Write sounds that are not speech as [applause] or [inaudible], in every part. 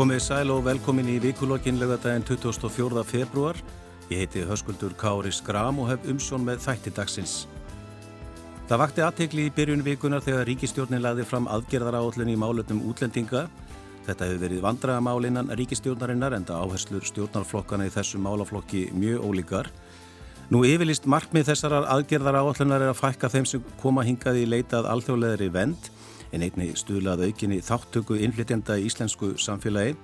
Komið sæl og velkomin í vikulokkin lögadaginn 24. februar. Ég heiti Höskuldur Kári Skram og hef umsjón með þætti dagsins. Það vakti aðtegli í byrjun vikunar þegar ríkistjórnin laði fram aðgerðar áallin í málöfnum útlendinga. Þetta hefur verið vandragamálinnan ríkistjórnarinnar en það áherslur stjórnarflokkana í þessum málaflokki mjög ólíkar. Nú yfirlist markmið þessarar aðgerðar áallunar er að fækka þeim sem koma hingað í leitað alþjóðleðri vend en einni stuðlað aukinni þáttöku innflytjenda í íslensku samfélagi.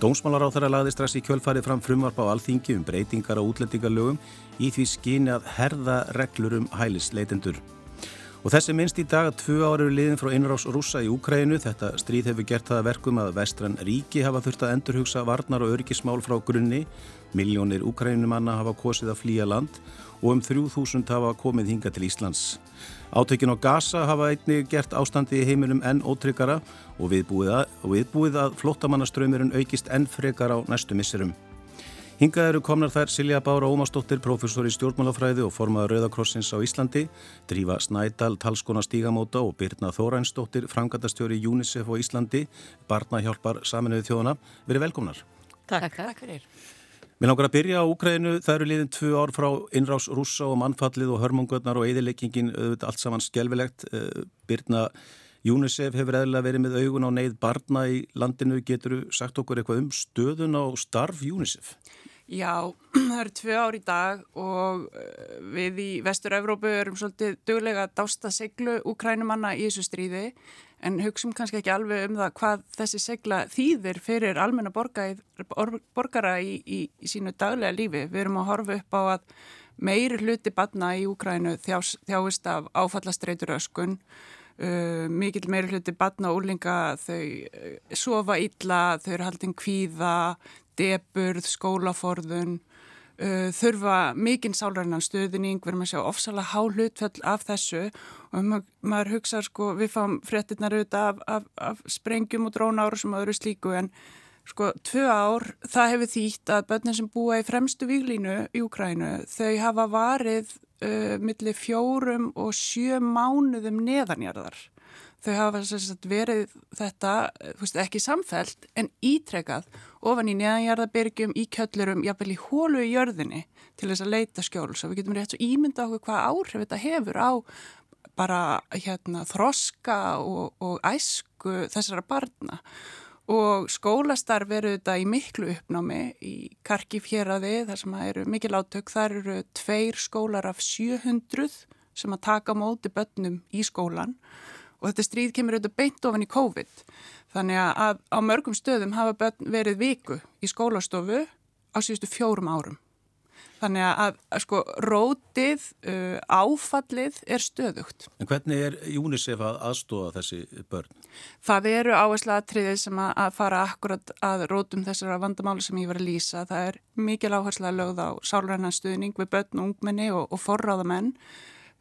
Dómsmálar á þeirra laði strax í kjölfarið fram frumvarp á alþingi um breytingar á útlendingarlögum í því skyni að herða reglur um hælisleitendur. Og þessi minnst í dag að tvö ára eru liðin frá innrás rúsa í Úkrænu. Þetta stríð hefur gert það verkum að vestran ríki hafa þurft að endurhugsa varnar og örgismál frá grunni. Miljónir Úkrænumanna hafa kosið að flýja land og um 3000 hafa komið hinga til Íslands. Átökin á Gaza hafa einni gert ástandi í heiminum enn ótryggara og viðbúið að, viðbúið að flottamannaströymurinn aukist enn frekar á næstu misserum. Hingað eru komnar þær Silja Bára Ómarsdóttir, professor í stjórnmálafræði og formaður Rauðakrossins á Íslandi, Drífa Snædal, talskona stígamóta og Birna Þórænsdóttir, frangatastjóri UNICEF á Íslandi, barnahjálpar saminuði þjóðana. Verið velkomnar. Takk, takk fyrir. Mér langar að byrja á Úkrænu, það eru liðin tvö ár frá innrás rúsa og mannfallið og hörmungötnar og eðileggingin, auðvitað allt saman skjálfilegt. Eh, Birna, UNICEF hefur eðlilega verið með augun á neyð barna í landinu. Getur þú sagt okkur eitthvað um stöðun á starf UNICEF? Já, [clears throat] það eru tvö ár í dag og eh, við í Vestur-Európu erum svolítið döglega að dásta seglu Úkrænumanna í þessu stríði en hugsim kannski ekki alveg um það hvað þessi segla þýðir fyrir almenna borgara í, í, í sínu daglega lífi. Við erum að horfa upp á að meiri hluti batna í Úkrænu þjás, þjáist af áfallastreitur öskun, uh, mikil meiri hluti batna og úrlinga þau uh, sofa illa, þau eru haldin kvíða, deburð, skólaforðun, uh, þurfa mikinn sálrænan stöðning, við erum að sjá ofsalega há hlutfell af þessu og ma maður hugsa sko, við fáum fréttinnar auðvitað af, af, af sprengjum og drónáru sem öðru slíku en sko, tvö ár, það hefur þýtt að börnin sem búa í fremstu výglínu í Ukrænu, þau hafa varið uh, millir fjórum og sjö mánuðum neðanjarðar. Þau hafa sagt, verið þetta veist, ekki samfelt en ítrekað ofan í neðanjarðabyrgjum, í kjöllurum, jáfnvel í hólu í jörðinni til þess að leita skjóls. Og við getum rétt svo ímynda okkur hvað áhrif þetta hefur á bara hérna, þroska og, og æsku þessara barna. Og skólastarf eru þetta í miklu uppnámi í Karkif héræði þar sem eru mikil átök, þar eru tveir skólar af 700 sem að taka móti börnum í skólan og þetta stríð kemur auðvitað beint ofan í COVID. Þannig að á mörgum stöðum hafa verið viku í skólastofu á síðustu fjórum árum. Þannig að, að sko rótið, uh, áfallið er stöðugt. En hvernig er UNICEF að aðstóða þessi börn? Það eru áherslu aðtriðið sem að, að fara akkurat að rótum þessara vandamáli sem ég var að lýsa. Það er mikil áherslu að lögða á sálræna stuðning við börn og ungmenni og, og forráðamenn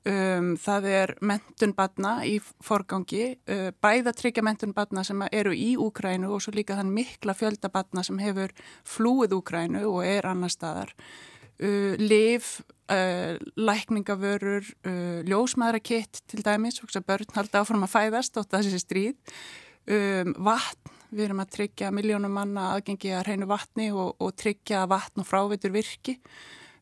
Um, það er mentun badna í forgangi, uh, bæða tryggja mentun badna sem eru í Úkrænu og svo líka þann mikla fjölda badna sem hefur flúið Úkrænu og er annar staðar. Uh, liv, uh, lækningavörur, uh, ljósmaðurakitt til dæmis, börn haldi áfram að fæðast að þessi stríð, um, vatn, við erum að tryggja miljónum manna aðgengi að hreinu vatni og, og tryggja vatn og frávitur virki.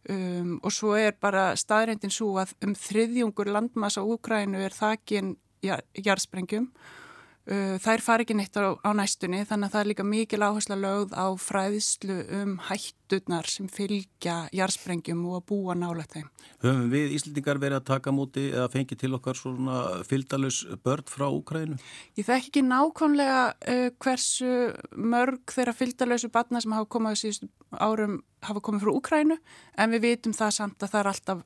Um, og svo er bara staðrændin svo að um þriðjungur landmassa Úgrænu er þakin jarðsprengjum Uh, þær fari ekki neitt á, á næstunni þannig að það er líka mikil áhersla lögð á fræðslu um hættunar sem fylgja jarðsprengjum og að búa nálega þeim. Höfum við Íslandingar verið að taka múti eða fengi til okkar svona fylgdalus börn frá Úkrænu? Ég þekk ekki nákvæmlega uh, hversu mörg þeirra fylgdalösu barna sem hafa komað síðustu árum hafa komið frá Úkrænu en við vitum það samt að það er alltaf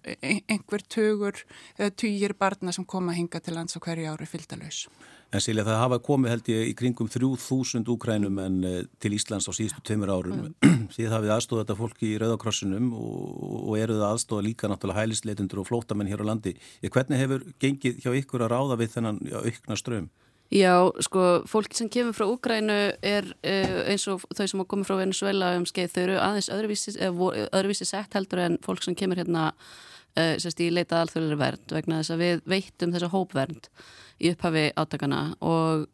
einhver tugur eða tugir barna sem koma að hinga til lands á hverju ári fylgdalös. En Silja, það hafa komið held ég í kringum 3000 úkrænum en til Íslands á síðustu tveimur árum. Mm. [clears throat] Síðan hafið aðstóða þetta fólki í Rauðakrossunum og, og eruð að aðstóða líka náttúrulega hælisleitundur og flótamenn hér á landi. Ég, hvernig hefur gengið hjá ykkur að ráða við þennan já, aukna ström? Já, sko, fólki sem kemur frá Úgrænu er uh, eins og þau sem hafa komið frá Venezuela um skeið, þau eru aðeins öðruvísi, öðruvísi sett heldur en fólk sem kemur hérna uh, sérst í leitað alþjóðlega vernd vegna þess að við veitum þessa hópvernd í upphafi átakana og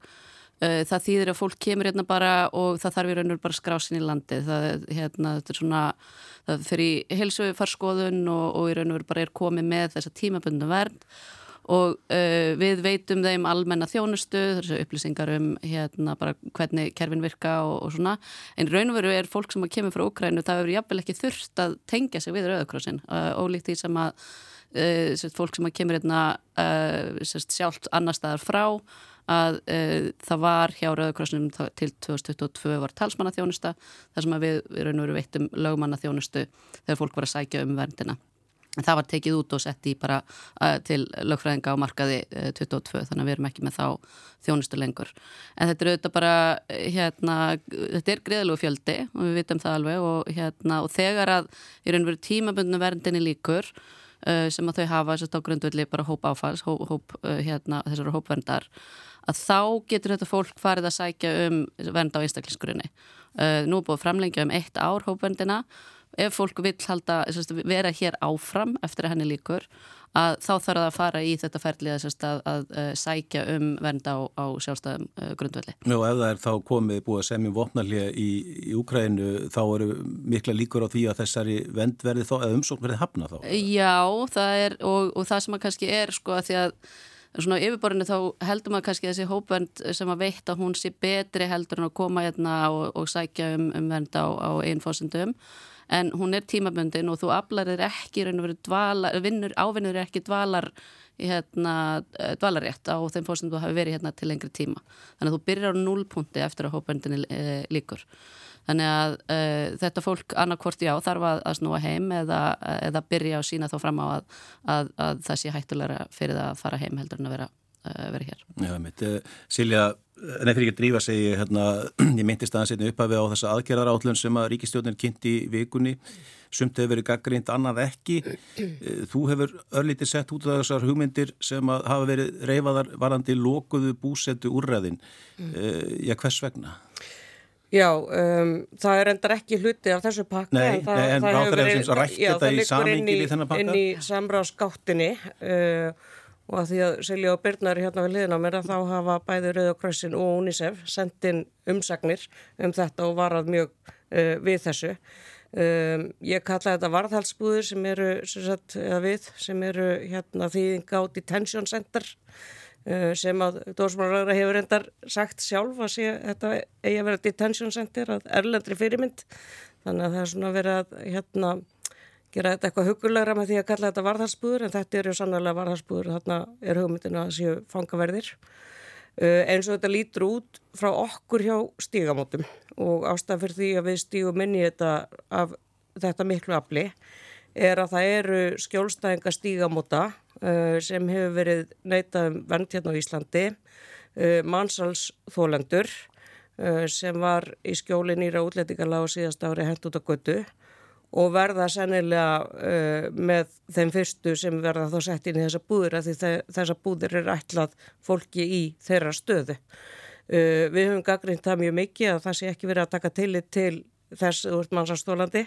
það þýðir að fólk kemur hérna bara og það þarf í raun og bara skrásin í landi það, hérna, er svona það fyrir helsufarskoðun og, og í raun og bara er komið með þessa tímabundu vernd og uh, við veitum þeim almenna þjónustu, þessu upplýsingar um hérna bara hvernig kerfin virka og, og svona, en raun og veru er fólk sem kemur frá Ukrænu, það hefur jafnvel ekki þurft að tengja sig við Rauðakrossin uh, ólíkt því sem að uh, sérst, fólk sem kemur hérna sjálft annar staðar frá að það var hjá Rauðakrossinum til 2022 var talsmannaþjónusta þar sem við, við raun og veru veitum lögmannaþjónustu þegar fólk var að sækja um verndina það var tekið út og sett í bara uh, til lögfræðinga á markaði uh, 22 þannig að við erum ekki með þá þjónustu lengur. En þetta er auðvitað bara, hérna, þetta er greiðlegu fjöldi og við vitum það alveg og, hérna, og þegar að í raun og veru tímabundinu verndinni líkur uh, sem að þau hafa að þá grundvöldi bara hóp áfalls, hóp, hóp, hérna, þessar hópverndar, að þá getur þetta fólk farið að sækja um vernd á einstaklingsgrunni. Nú er búið framlengja um eitt ár hópverndina ef fólk vil halda, vera hér áfram eftir að henni líkur að þá þarf það að fara í þetta ferli að, að, að, að sækja um vernd á, á sjálfstæðum uh, grundvelli. Já, ef það er þá komið búið að semja vopnarlega í, í Úkrænu þá eru mikla líkur á því að þessari vend verði þá, eða umsókn verði hafna þá? Já, það er og, og það sem að kannski er sko að því að svona yfirborðinu þá heldur maður kannski þessi hópvernd sem að veit að hún sé betri heldur en að koma hérna og, og sækja um, um vernd á, á einn fósundum en hún er tímaböndin og þú aflarir ekki dvalar, vinnur, ávinnur ekki dvalar hérna, eh, dvalarrétt á þeim fórstum þú hafi verið hérna til lengri tíma. Þannig að þú byrjar á núlpunkti eftir að hópöndinni e, líkur. Þannig að e, þetta fólk annarkvort já þarf að, að snúa heim eða, eða byrja að sína þá fram á að, að, að það sé hættulegra fyrir það að fara heim heldur en að vera, vera hér. Já. Silja, Nei, fyrir ekki að drífa segi, hérna, [clears throat] ég myndist aðeins einnig upphafi á þessa aðgerðarátlun sem að ríkistjóðin kynnti í vikunni, sumt hefur verið gaggrínt, annað ekki. Þú hefur örlítið sett út af þessar hugmyndir sem að hafa verið reyfaðar varandi lókuðu búsettu úrræðin. Mm. Já, hvers vegna? Já, um, það er endar ekki hluti af þessu pakka. Nei, en það, nei, en það hefur verið, já, það liggur inn í, inn í samráðskáttinni uh, og að því að Silja og Byrnar hérna við liðna mér að þá hafa bæði Rauðakrossin og UNICEF sendin umsagnir um þetta og varað mjög uh, við þessu. Um, ég kalla þetta varðhalsbúður sem eru, sem, sagt, við, sem eru hérna, þýðing á detention center uh, sem að dósmálagra hefur endar sagt sjálf að sé, þetta eigi að vera detention center að erlendri fyrirmynd þannig að það er svona verið að hérna gera þetta eitthvað hugulegra með því að kalla þetta varðhalsbúður en þetta eru sannlega varðhalsbúður þarna er hugmyndinu að séu fangaverðir. Uh, eins og þetta lítur út frá okkur hjá stígamótum og ástæðan fyrir því að við stígum inn í þetta af þetta miklu afli er að það eru skjólstæðinga stígamóta uh, sem hefur verið neitað um vend hérna á Íslandi uh, mannsalsþólendur sem var í skjóli nýra útlætingarlega á síðast ári hent út á götu og verða sennilega uh, með þeim fyrstu sem verða þá sett inn í þessa búður að því þessa búður er ætlað fólki í þeirra stöðu. Uh, við höfum gaggrínt það mjög mikið að það sé ekki verið að taka tillit til þess úr mannsastólandi.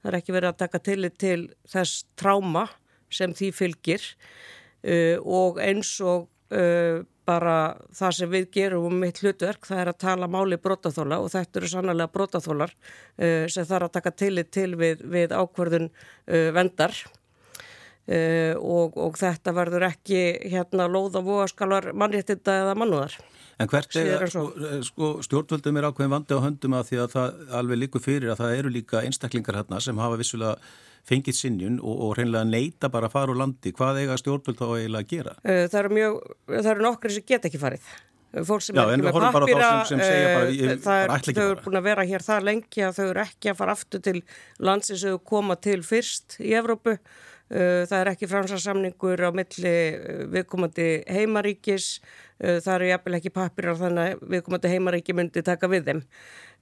Það er ekki verið að taka tillit til þess tráma sem því fylgir uh, og eins og uh, bara það sem við gerum um mitt hlutverk, það er að tala máli brotaþóla og þetta eru sannlega brotaþólar uh, sem þarf að taka tillit til við, við ákverðun uh, vendar uh, og, og þetta verður ekki hérna lóð og voðaskalar mannréttinda eða mannúðar. En hvert er, sko, stjórnvöldum er ákveðin vandi á höndum að því að það alveg líkur fyrir að það eru líka einstaklingar hérna sem hafa vissulega fengið sinnjun og, og reynilega neyta bara að fara úr landi. Hvað eiga stjórnvöld þá eiginlega að gera? Það eru, mjög, það eru nokkri sem get ekki farið. Fólk sem Já, er ekki með pappira, þau eru búin að vera hér það lengi að þau eru ekki að fara aftur til landsins þau koma til fyrst í Evrópu. Það er ekki fransasamningur á milli viðkomandi heimaríkis, það eru jafnvel ekki pappirar þannig að viðkomandi heimaríki myndi taka við þeim.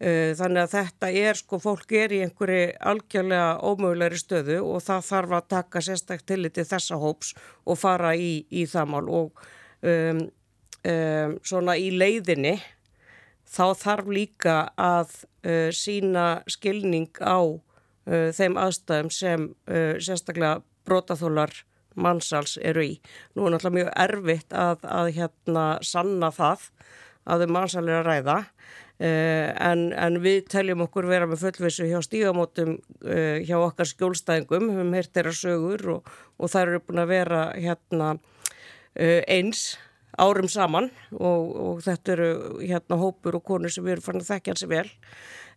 Eh, þannig að þetta er sko, fólk er í einhverju algjörlega ómögulegri stöðu og það þarf að taka sérstaklega til til þessa hóps og fara í, í það mál og um, um, svona í leiðinni þá þarf líka að uh, sína skilning á uh, þeim aðstæðum sem uh, sérstaklega brotaþólar mannsals eru í. Nú er náttúrulega mjög erfitt að, að hérna sanna það að þau mannsalir að ræða en, en við teljum okkur vera með fullvissu hjá stígamótum uh, hjá okkar skjólstæðingum, við hefum heyrt þeirra sögur og, og þær eru búin að vera hérna uh, eins árum saman. Og, og þetta eru hérna hópur og konur sem erum fann að þekkja hansi vel.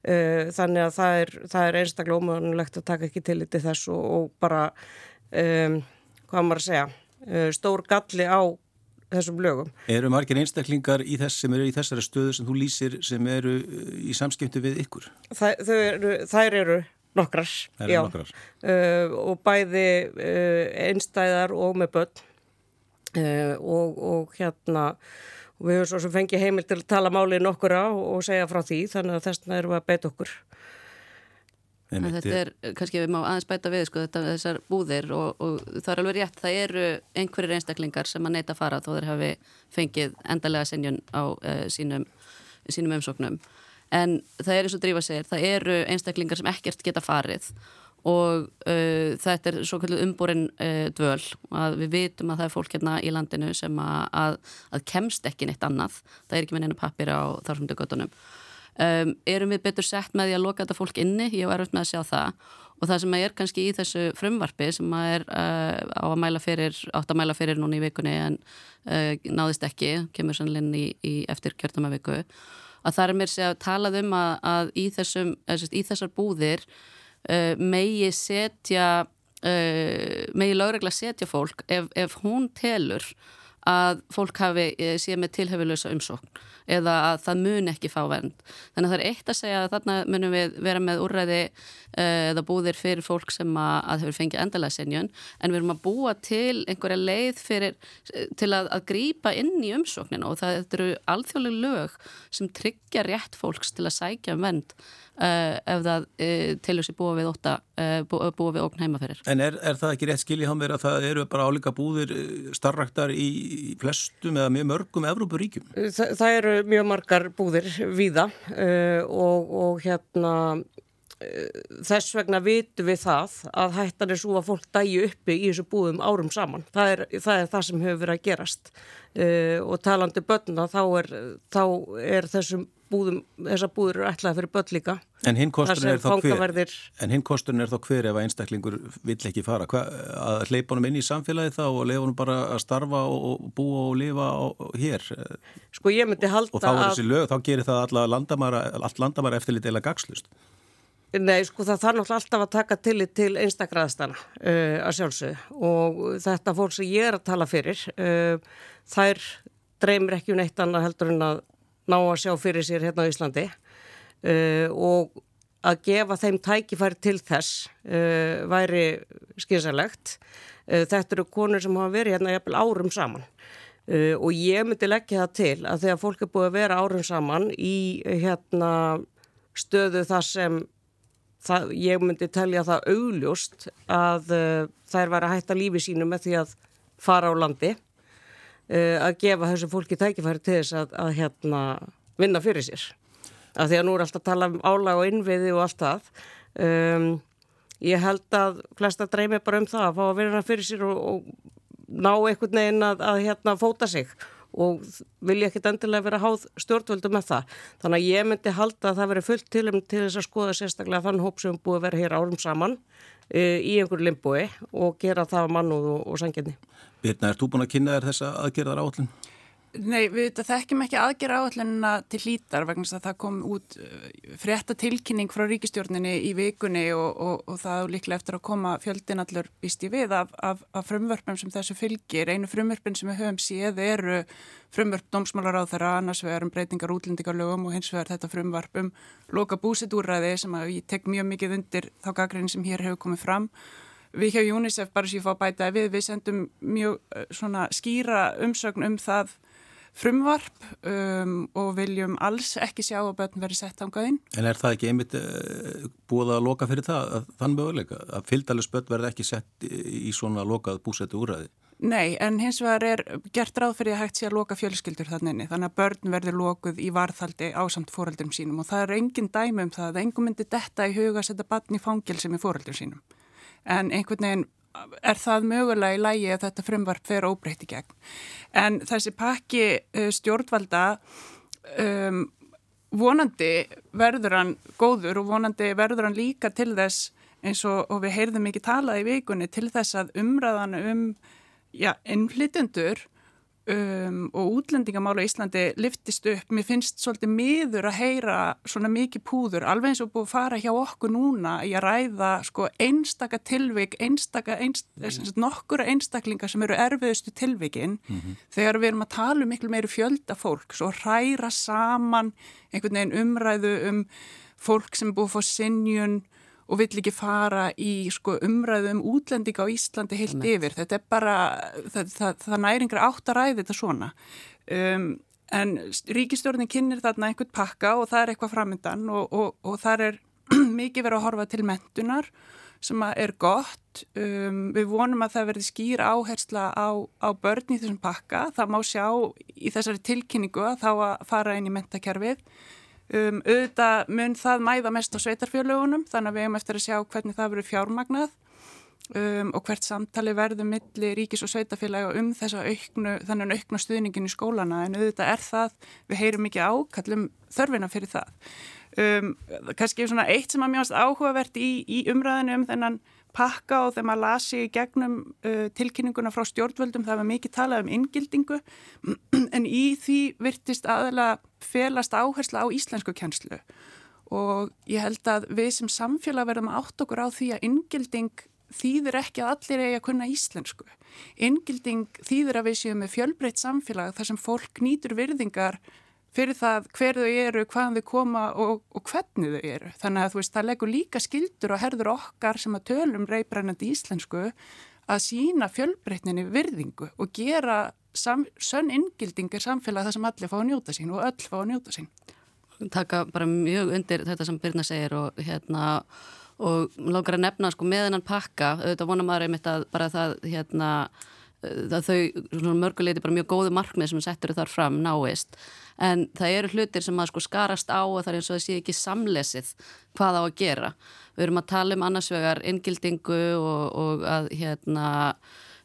Þannig að það er, það er einstaklega ómöðunlegt að taka ekki til í þess og, og bara um, hvað maður að segja stór galli á þessum lögum. Eru margir einstaklingar í þess sem eru í þessari stöðu sem þú lýsir sem eru uh, í samskiptu við ykkur? Þa, eru, þær eru nokkrar, eru já, nokkrar. Uh, og bæði uh, einstæðar og með börn uh, og, og hérna við höfum svo sem fengið heimil til að tala málið nokkura og, og segja frá því þannig að þess vegna erum við að beita okkur. Einmitt. Þetta er, kannski við má aðeins bæta við sko, þetta, þessar búðir og, og það er alveg rétt, það eru einhverjir einstaklingar sem að neyta að fara þó þeir hafi fengið endalega senjun á uh, sínum, sínum umsóknum en það er eins og drífa segir, það eru einstaklingar sem ekkert geta farið og uh, þetta er svo kallið umborin uh, dvöl og við vitum að það er fólk hérna í landinu sem að, að, að kemst ekki neitt annað, það er ekki með neina pappir á þarfumdu göttunum Um, erum við betur sett með því að loka þetta fólk inni, ég var auðvitað með að sjá það. Og það sem er kannski í þessu frumvarfi sem er uh, á að mæla fyrir, átt að mæla fyrir núna í vikunni en uh, náðist ekki, kemur sannlega í, í eftir kjörtamaviku, að það er mér að talað um að, að í, þessum, í þessar búðir uh, megi setja, megi lögregla setja fólk ef, ef hún telur að fólk hafi síðan með tilhefilösa umsókn eða að það mun ekki fá vernd. Þannig að það er eitt að segja að þarna munum við vera með úrræði uh, eða búðir fyrir fólk sem að, að hefur fengið endalega senjun en við erum að búa til einhverja leið fyrir, til að, að grýpa inn í umsókninu og það eru alþjóðlega lög sem tryggja rétt fólks til að sækja um vend uh, ef það uh, tilur sér búa við óta, búa, búa við ógn heimaferir. En er, er það ekki rétt skiljið á mér að það eru bara álíka búðir starraktar í flestum eða mjög mörgum Evrópuríkjum? Það, það eru mjög margar búðir víða uh, og, og hérna uh, þess vegna vitum við það að hættan er svo að fólk dæju uppi í þessu búðum árum saman. Það er það, er það sem hefur verið að gerast uh, og talandi börna þá er, þá er þessum búðum, þessar búður eru ætlaði fyrir börn líka. En hinn kosturinn er, hver, en hin kosturinn er þá hver ef að einstaklingur vill ekki fara? Hva, að hleypa honum inn í samfélagi þá og lefa honum bara að starfa og búa og lifa hér? Sko ég myndi halda að... Og þá er þessi lög, þá gerir það landamæra, allt landamæra eftirlit eða gagslust? Nei, sko það þarf náttúrulega alltaf að taka tillit til einstakraðstana uh, að sjálfsög og þetta fólk sem ég er að tala fyrir, uh, þær dreymir ekki um neitt annað heldur en að ná að sjá fyrir sér hérna á Íslandi uh, og að gefa þeim tækifæri til þess uh, væri skynsalegt. Uh, þetta eru konur sem hafa verið hérna jæfnvel árum saman uh, og ég myndi leggja það til að þegar fólk er búið að vera árum saman í hérna stöðu þar sem það, ég myndi telja það augljóst að uh, þær væri að hætta lífi sínu með því að fara á landi að gefa þessu fólki tækifæri til þess að, að hérna, vinna fyrir sér. Að því að nú er alltaf að tala um álag og innviði og allt það. Um, ég held að flesta dreymi bara um það að fá að vinna fyrir sér og, og ná einhvern veginn að, að hérna, fóta sig og vilja ekkit endilega vera háð stjórnvöldu með það. Þannig að ég myndi halda að það veri fullt til um til þess að skoða sérstaklega þann hóp sem búið að vera hér árum saman í einhverju limboi og gera það mannúð og, og sanginni. Birna, er þú búin að kynna þér þessa aðgerðar áallin? Nei, við þekkjum ekki aðgerða áallina til hlítar vegna að það kom út uh, frétta tilkynning frá ríkistjórninni í vikunni og, og, og það líklega eftir að koma fjöldin allur vist í við af, af, af frumvörpum sem þessu fylgir. Einu frumvörpun sem við höfum séð eru frumvörp dómsmálar á þeirra, annars vegar um breytingar útlendingarlögum og hins vegar þetta frumvörp um loka búsitúræði sem ég tek mjög mikið undir þá gaggrinn sem hér hefur komið fram Við hjá UNICEF, bara sem ég fá bæta við, við sendum mjög uh, svona skýra umsögn um það frumvarp um, og viljum alls ekki sjá að börn verið sett ángæðin. En er það ekki einmitt uh, búið að loka fyrir það, að, þann möguleika, að fylgdælis börn verði ekki sett í svona lokað búsettu úræði? Nei, en hins vegar er gert ráð fyrir að hægt sé að loka fjölskyldur þannig, þannig að börn verður lokuð í varðhaldi ásamt fóröldum sínum og það er engin dæmi um það að engum myndi detta í huga að setja barn í fangil sem er fóröldum sínum en einhvern veginn er það mögulega í lægi að þetta frumvarp fer óbreytt í gegn. En þessi pakki uh, stjórnvalda um, vonandi verður hann góður og vonandi verður hann líka til þess eins og, og við heyrðum ekki talað í vikunni til þess að umræðan um ja, innflytjendur um, og útlendingamála í Íslandi liftist upp. Mér finnst svolítið miður að heyra svona mikið púður, alveg eins og búið að fara hjá okkur núna í að ræða sko einstaka tilvik, einstaka, einst, nokkura einstaklingar sem eru erfiðustu tilvikin mm -hmm. þegar við erum að tala um miklu meiri fjölda fólk, svo ræra saman einhvern veginn umræðu um fólk sem búið að fá sinjun og vill ekki fara í sko, umræðum um útlendinga á Íslandi heilt Nei. yfir. Þetta er bara, það, það, það næringra átt að ræði þetta svona. Um, en ríkistjórnin kynir þarna einhvern pakka og það er eitthvað framöndan og, og, og það er [clears throat] mikið verið að horfa til mentunar sem er gott. Um, við vonum að það verði skýr áhersla á, á börn í þessum pakka. Það má sjá í þessari tilkynningu að þá að fara inn í mentakerfið Um, auðvitað mun það mæða mest á sveitarfjörlugunum þannig að við hefum eftir að sjá hvernig það verður fjármagnað um, og hvert samtali verður milli ríkis og sveitarfjölega um þessa auknu, þannig auknu stuðningin í skólana en auðvitað er það, við heyrum mikið ákallum þörfina fyrir það. Um, kannski svona eitt sem að mjögast áhugavert í, í umræðinu um þennan pakka og þegar maður lasi í gegnum uh, tilkynninguna frá stjórnvöldum það var mikið talað um inngildingu [clears throat] en í því virtist aðalega felast áhersla á íslensku kjænslu og ég held að við sem samfélag verðum átt okkur á því að inngilding þýðir ekki að allir eigi að kunna íslensku. Inngilding þýðir að við séum með fjölbreytt samfélag þar sem fólk nýtur virðingar fyrir það hver þau eru, hvaðan þau koma og, og hvernig þau eru. Þannig að þú veist, það leggur líka skildur og herður okkar sem að tölum reybrænandi íslensku að sína fjölbreytninni virðingu og gera sönn inngildingar samfélag þar sem allir fá að njóta sín og öll fá að njóta sín. Taka bara mjög undir þetta sem Birna segir og hérna og langar að nefna sko með hennan pakka, auðvitað vonum aðra einmitt að bara það hérna þau mörguleiti bara mjög góðu markmið sem settur þar fram náist en það eru hlutir sem að sko skarast á og það er eins og það sé ekki samlesið hvað á að gera. Við erum að tala um annarsvegar inngildingu og, og að hérna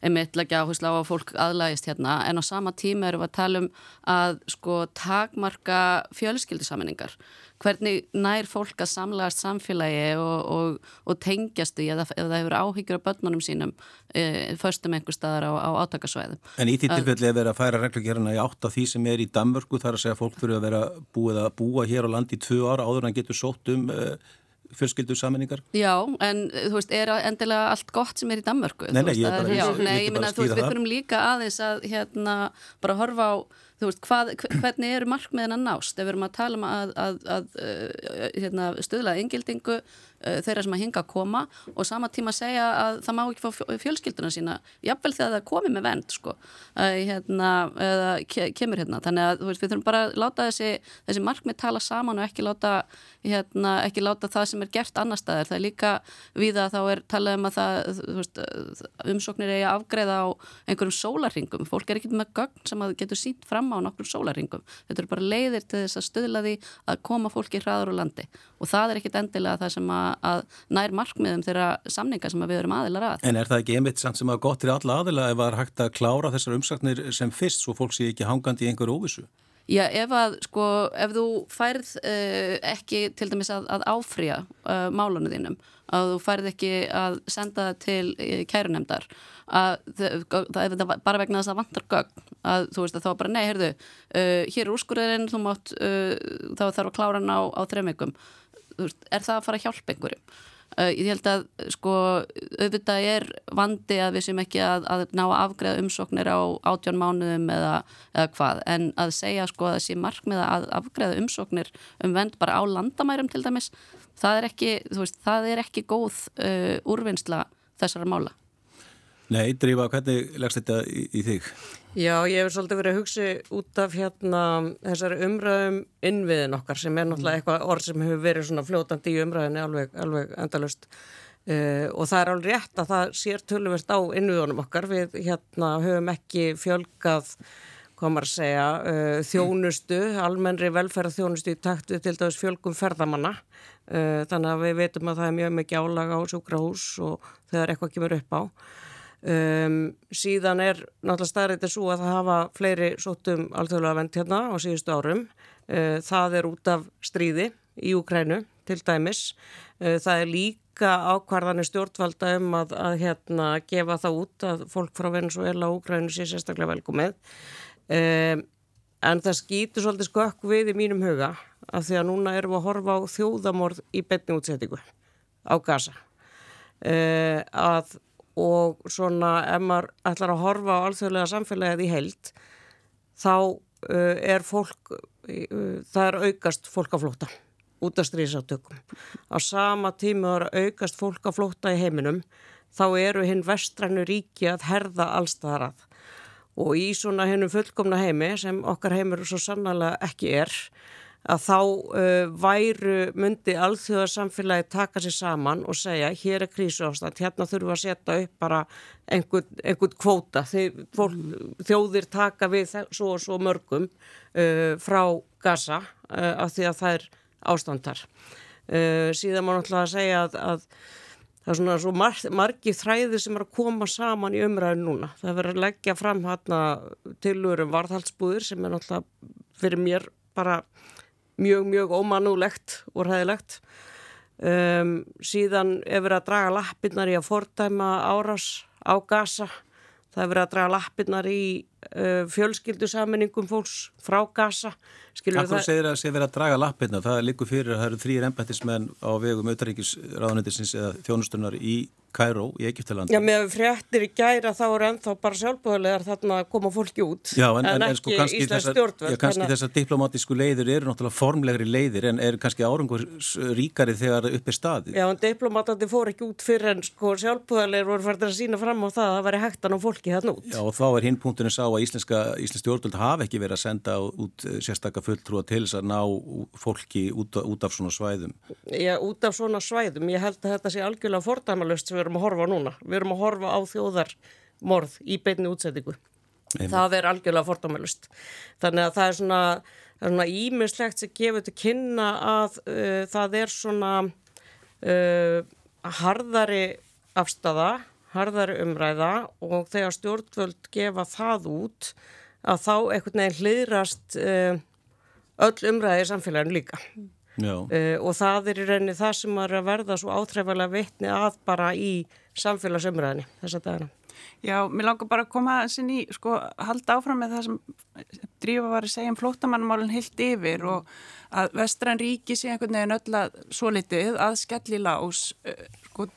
einmitt leggja áherslu á að fólk aðlægist hérna en á sama tíma erum við að tala um að sko takmarka fjölskyldisaminningar hvernig nær fólk að samlagast samfélagi og, og, og tengjast því ef það hefur áhyggjur af börnunum sínum e, förstum einhver staðar á, á átakasvæðum. En í því tilfelli er verið að færa reglugjörna í átt af því sem er í Danmörku þar að segja að fólk fyrir að vera búið að búa hér á landi í tvö ára áður en getur sótt um e, fjölskyldu saminningar? Já, en þú veist, er endilega allt gott sem er í Danmörku? Nei, nei, ég er bara, já, ég, nei, ég ég minna, þú veist, við þurfum líka aðeins að hérna bara horfa á þú veist, hvað, hvernig eru markmiðin að nást ef við erum að tala um að, að, að, að uh, hérna, stöðlaða yngildingu þeirra sem að hinga að koma og sama tíma segja að það má ekki fá fjölskylduna sína, jafnvel þegar það komi með vend sko, hérna, eða kemur hérna, þannig að veist, við þurfum bara að láta þessi, þessi markmið tala saman og ekki láta, hérna, ekki láta það sem er gert annar staðar, það er líka við að þá er talað um að það veist, umsóknir er að afgreða á einhverjum sólarringum, fólk er ekki með gögn sem að getur sínt fram á nokkur sólaringum. Þetta eru bara leiðir til þess að stöðla því að koma fólki hraður á landi. Og það er ekkit endilega það sem að, að nær markmiðum þeirra samninga sem við erum aðilar að. En er það ekki einmitt samt sem að gott til alla aðila ef það er hægt að klára þessar umsaknir sem fyrst svo fólk sé ekki hangandi í einhverju óvissu? Já, ef að, sko, ef þú færð uh, ekki til dæmis að, að áfrýja uh, málunum þínum, að þú færð ekki að senda til uh, kærunemdar, að það er bara vegna þess að vantar gögn, að þú veist að þá bara, nei, heyrðu, hér er úrskurðurinn, þú mátt, þá þarf að klára hann á, á þremmikum, er það að fara að hjálpa einhverjum? Ég held að sko auðvitað er vandi að við sem ekki að, að ná að afgreða umsóknir á átjón mánuðum eða, eða hvað en að segja sko að þessi markmiða að afgreða umsóknir um vend bara á landamærum til dæmis það er ekki, veist, það er ekki góð uh, úrvinnsla þessara mála. Nei, Drífa, hvernig leggst þetta í, í þig? Já, ég hef svolítið verið að hugsa út af hérna þessari umræðum innviðin okkar sem er náttúrulega eitthvað orð sem hefur verið svona fljótandi í umræðinni alveg, alveg endalust uh, og það er alveg rétt að það sér tölumist á innviðunum okkar við hérna höfum ekki fjölgað komar að segja, uh, þjónustu, almennri velferðarþjónustu í takt við til dæmis fjölgum ferðamanna. Uh, þannig að við veitum að það er mjög mikið álaga á sjúkrahús og þegar eitthvað kemur upp á. Um, síðan er náttúrulega staðrættið svo að það hafa fleiri sótum alþjóðlega vend hérna á síðustu árum. Uh, það er út af stríði í Ukrænu til dæmis. Uh, það er líka ákvarðanir stjórnvalda um að, að hérna, gefa það út að fólk frá Venezuela og Ukrænu sé sérstaklega velkomið. Um, en það skýtur svolítið skökk við í mínum huga af því að núna erum við að horfa á þjóðamorð í betni útsettingu á Gaza. Uh, að og svona ef maður ætlar að horfa á alþjóðlega samfélagið í held þá uh, er fólk uh, það er aukast fólk að flóta út af stríðsátökum. Á sama tíma er aukast fólk að flóta í heiminum þá eru hinn vestrænu ríki að herða allstaðar að. Og í svona hennum fullkomna heimi sem okkar heimur svo sannlega ekki er að þá uh, væru myndi alþjóðarsamfélagi taka sér saman og segja hér er krísu ástand, hérna þurfum við að setja upp bara einhvern, einhvern kvóta. Þið, fólk, þjóðir taka við svo og svo mörgum uh, frá gasa uh, af því að það er ástandar. Uh, síðan má náttúrulega segja að, að það er svona svo mar margi þræði sem er að koma saman í umræðin núna. Það verður að leggja fram hérna tilurum varðhaldsbúðir sem er náttúrulega fyrir mér bara mjög, mjög ómanúlegt og ræðilegt. Um, síðan er verið að draga lappirnar í að fordæma árás á gasa. Það er verið að draga lappirnar í uh, fjölskyldusamenningum fólks frá gasa. Akkur það... segir að það sé verið að draga lappirnar. Það er líku fyrir að það eru þrýr embættismenn á vegum auðaríkisráðanendisins eða þjónustunnar í Kæró í Egiptalandi. Já, með fréttir í gæra þá er ennþá bara sjálfbúðilegar þarna að koma fólki út Já, en, en, en sko kannski þessar já, kannski þessa diplomatísku leiðir eru náttúrulega formlegri leiðir en er kannski árangur ríkari þegar upp er staði. Já, en diplomatandi fór ekki út fyrir en sko sjálfbúðilegur voru færður að sína fram á það að það væri hægtan á fólki þarna út. Já, og þá er hinn punktunum sá að íslensk stjórnvöld hafi ekki verið að senda út eh, sérstakka fulltrúa til þess að ná fólki út, út af svona svæðum. Já, við erum að horfa núna við erum að horfa á þjóðarmorð í beinni útsettingu. Það er algjörlega fordómalust. Þannig að það er svona, það er svona ímislegt sem gefur til kynna að uh, það er svona uh, harðari afstafa, harðari umræða og þegar stjórnvöld gefa það út að þá einhvern veginn hliðrast uh, öll umræði í samfélaginu líka. Uh, og það er í rauninni það sem er að verða svo áþreifalega vittni að bara í samfélagsumræðinni þess að dagina. Já, mér langar bara að koma að sinni, sko, halda áfram með það sem Drífa var að segja um flótamannmálinn heilt yfir og að vestræn ríki sé einhvern veginn öll að svo litið að skelli lás, eh, sko,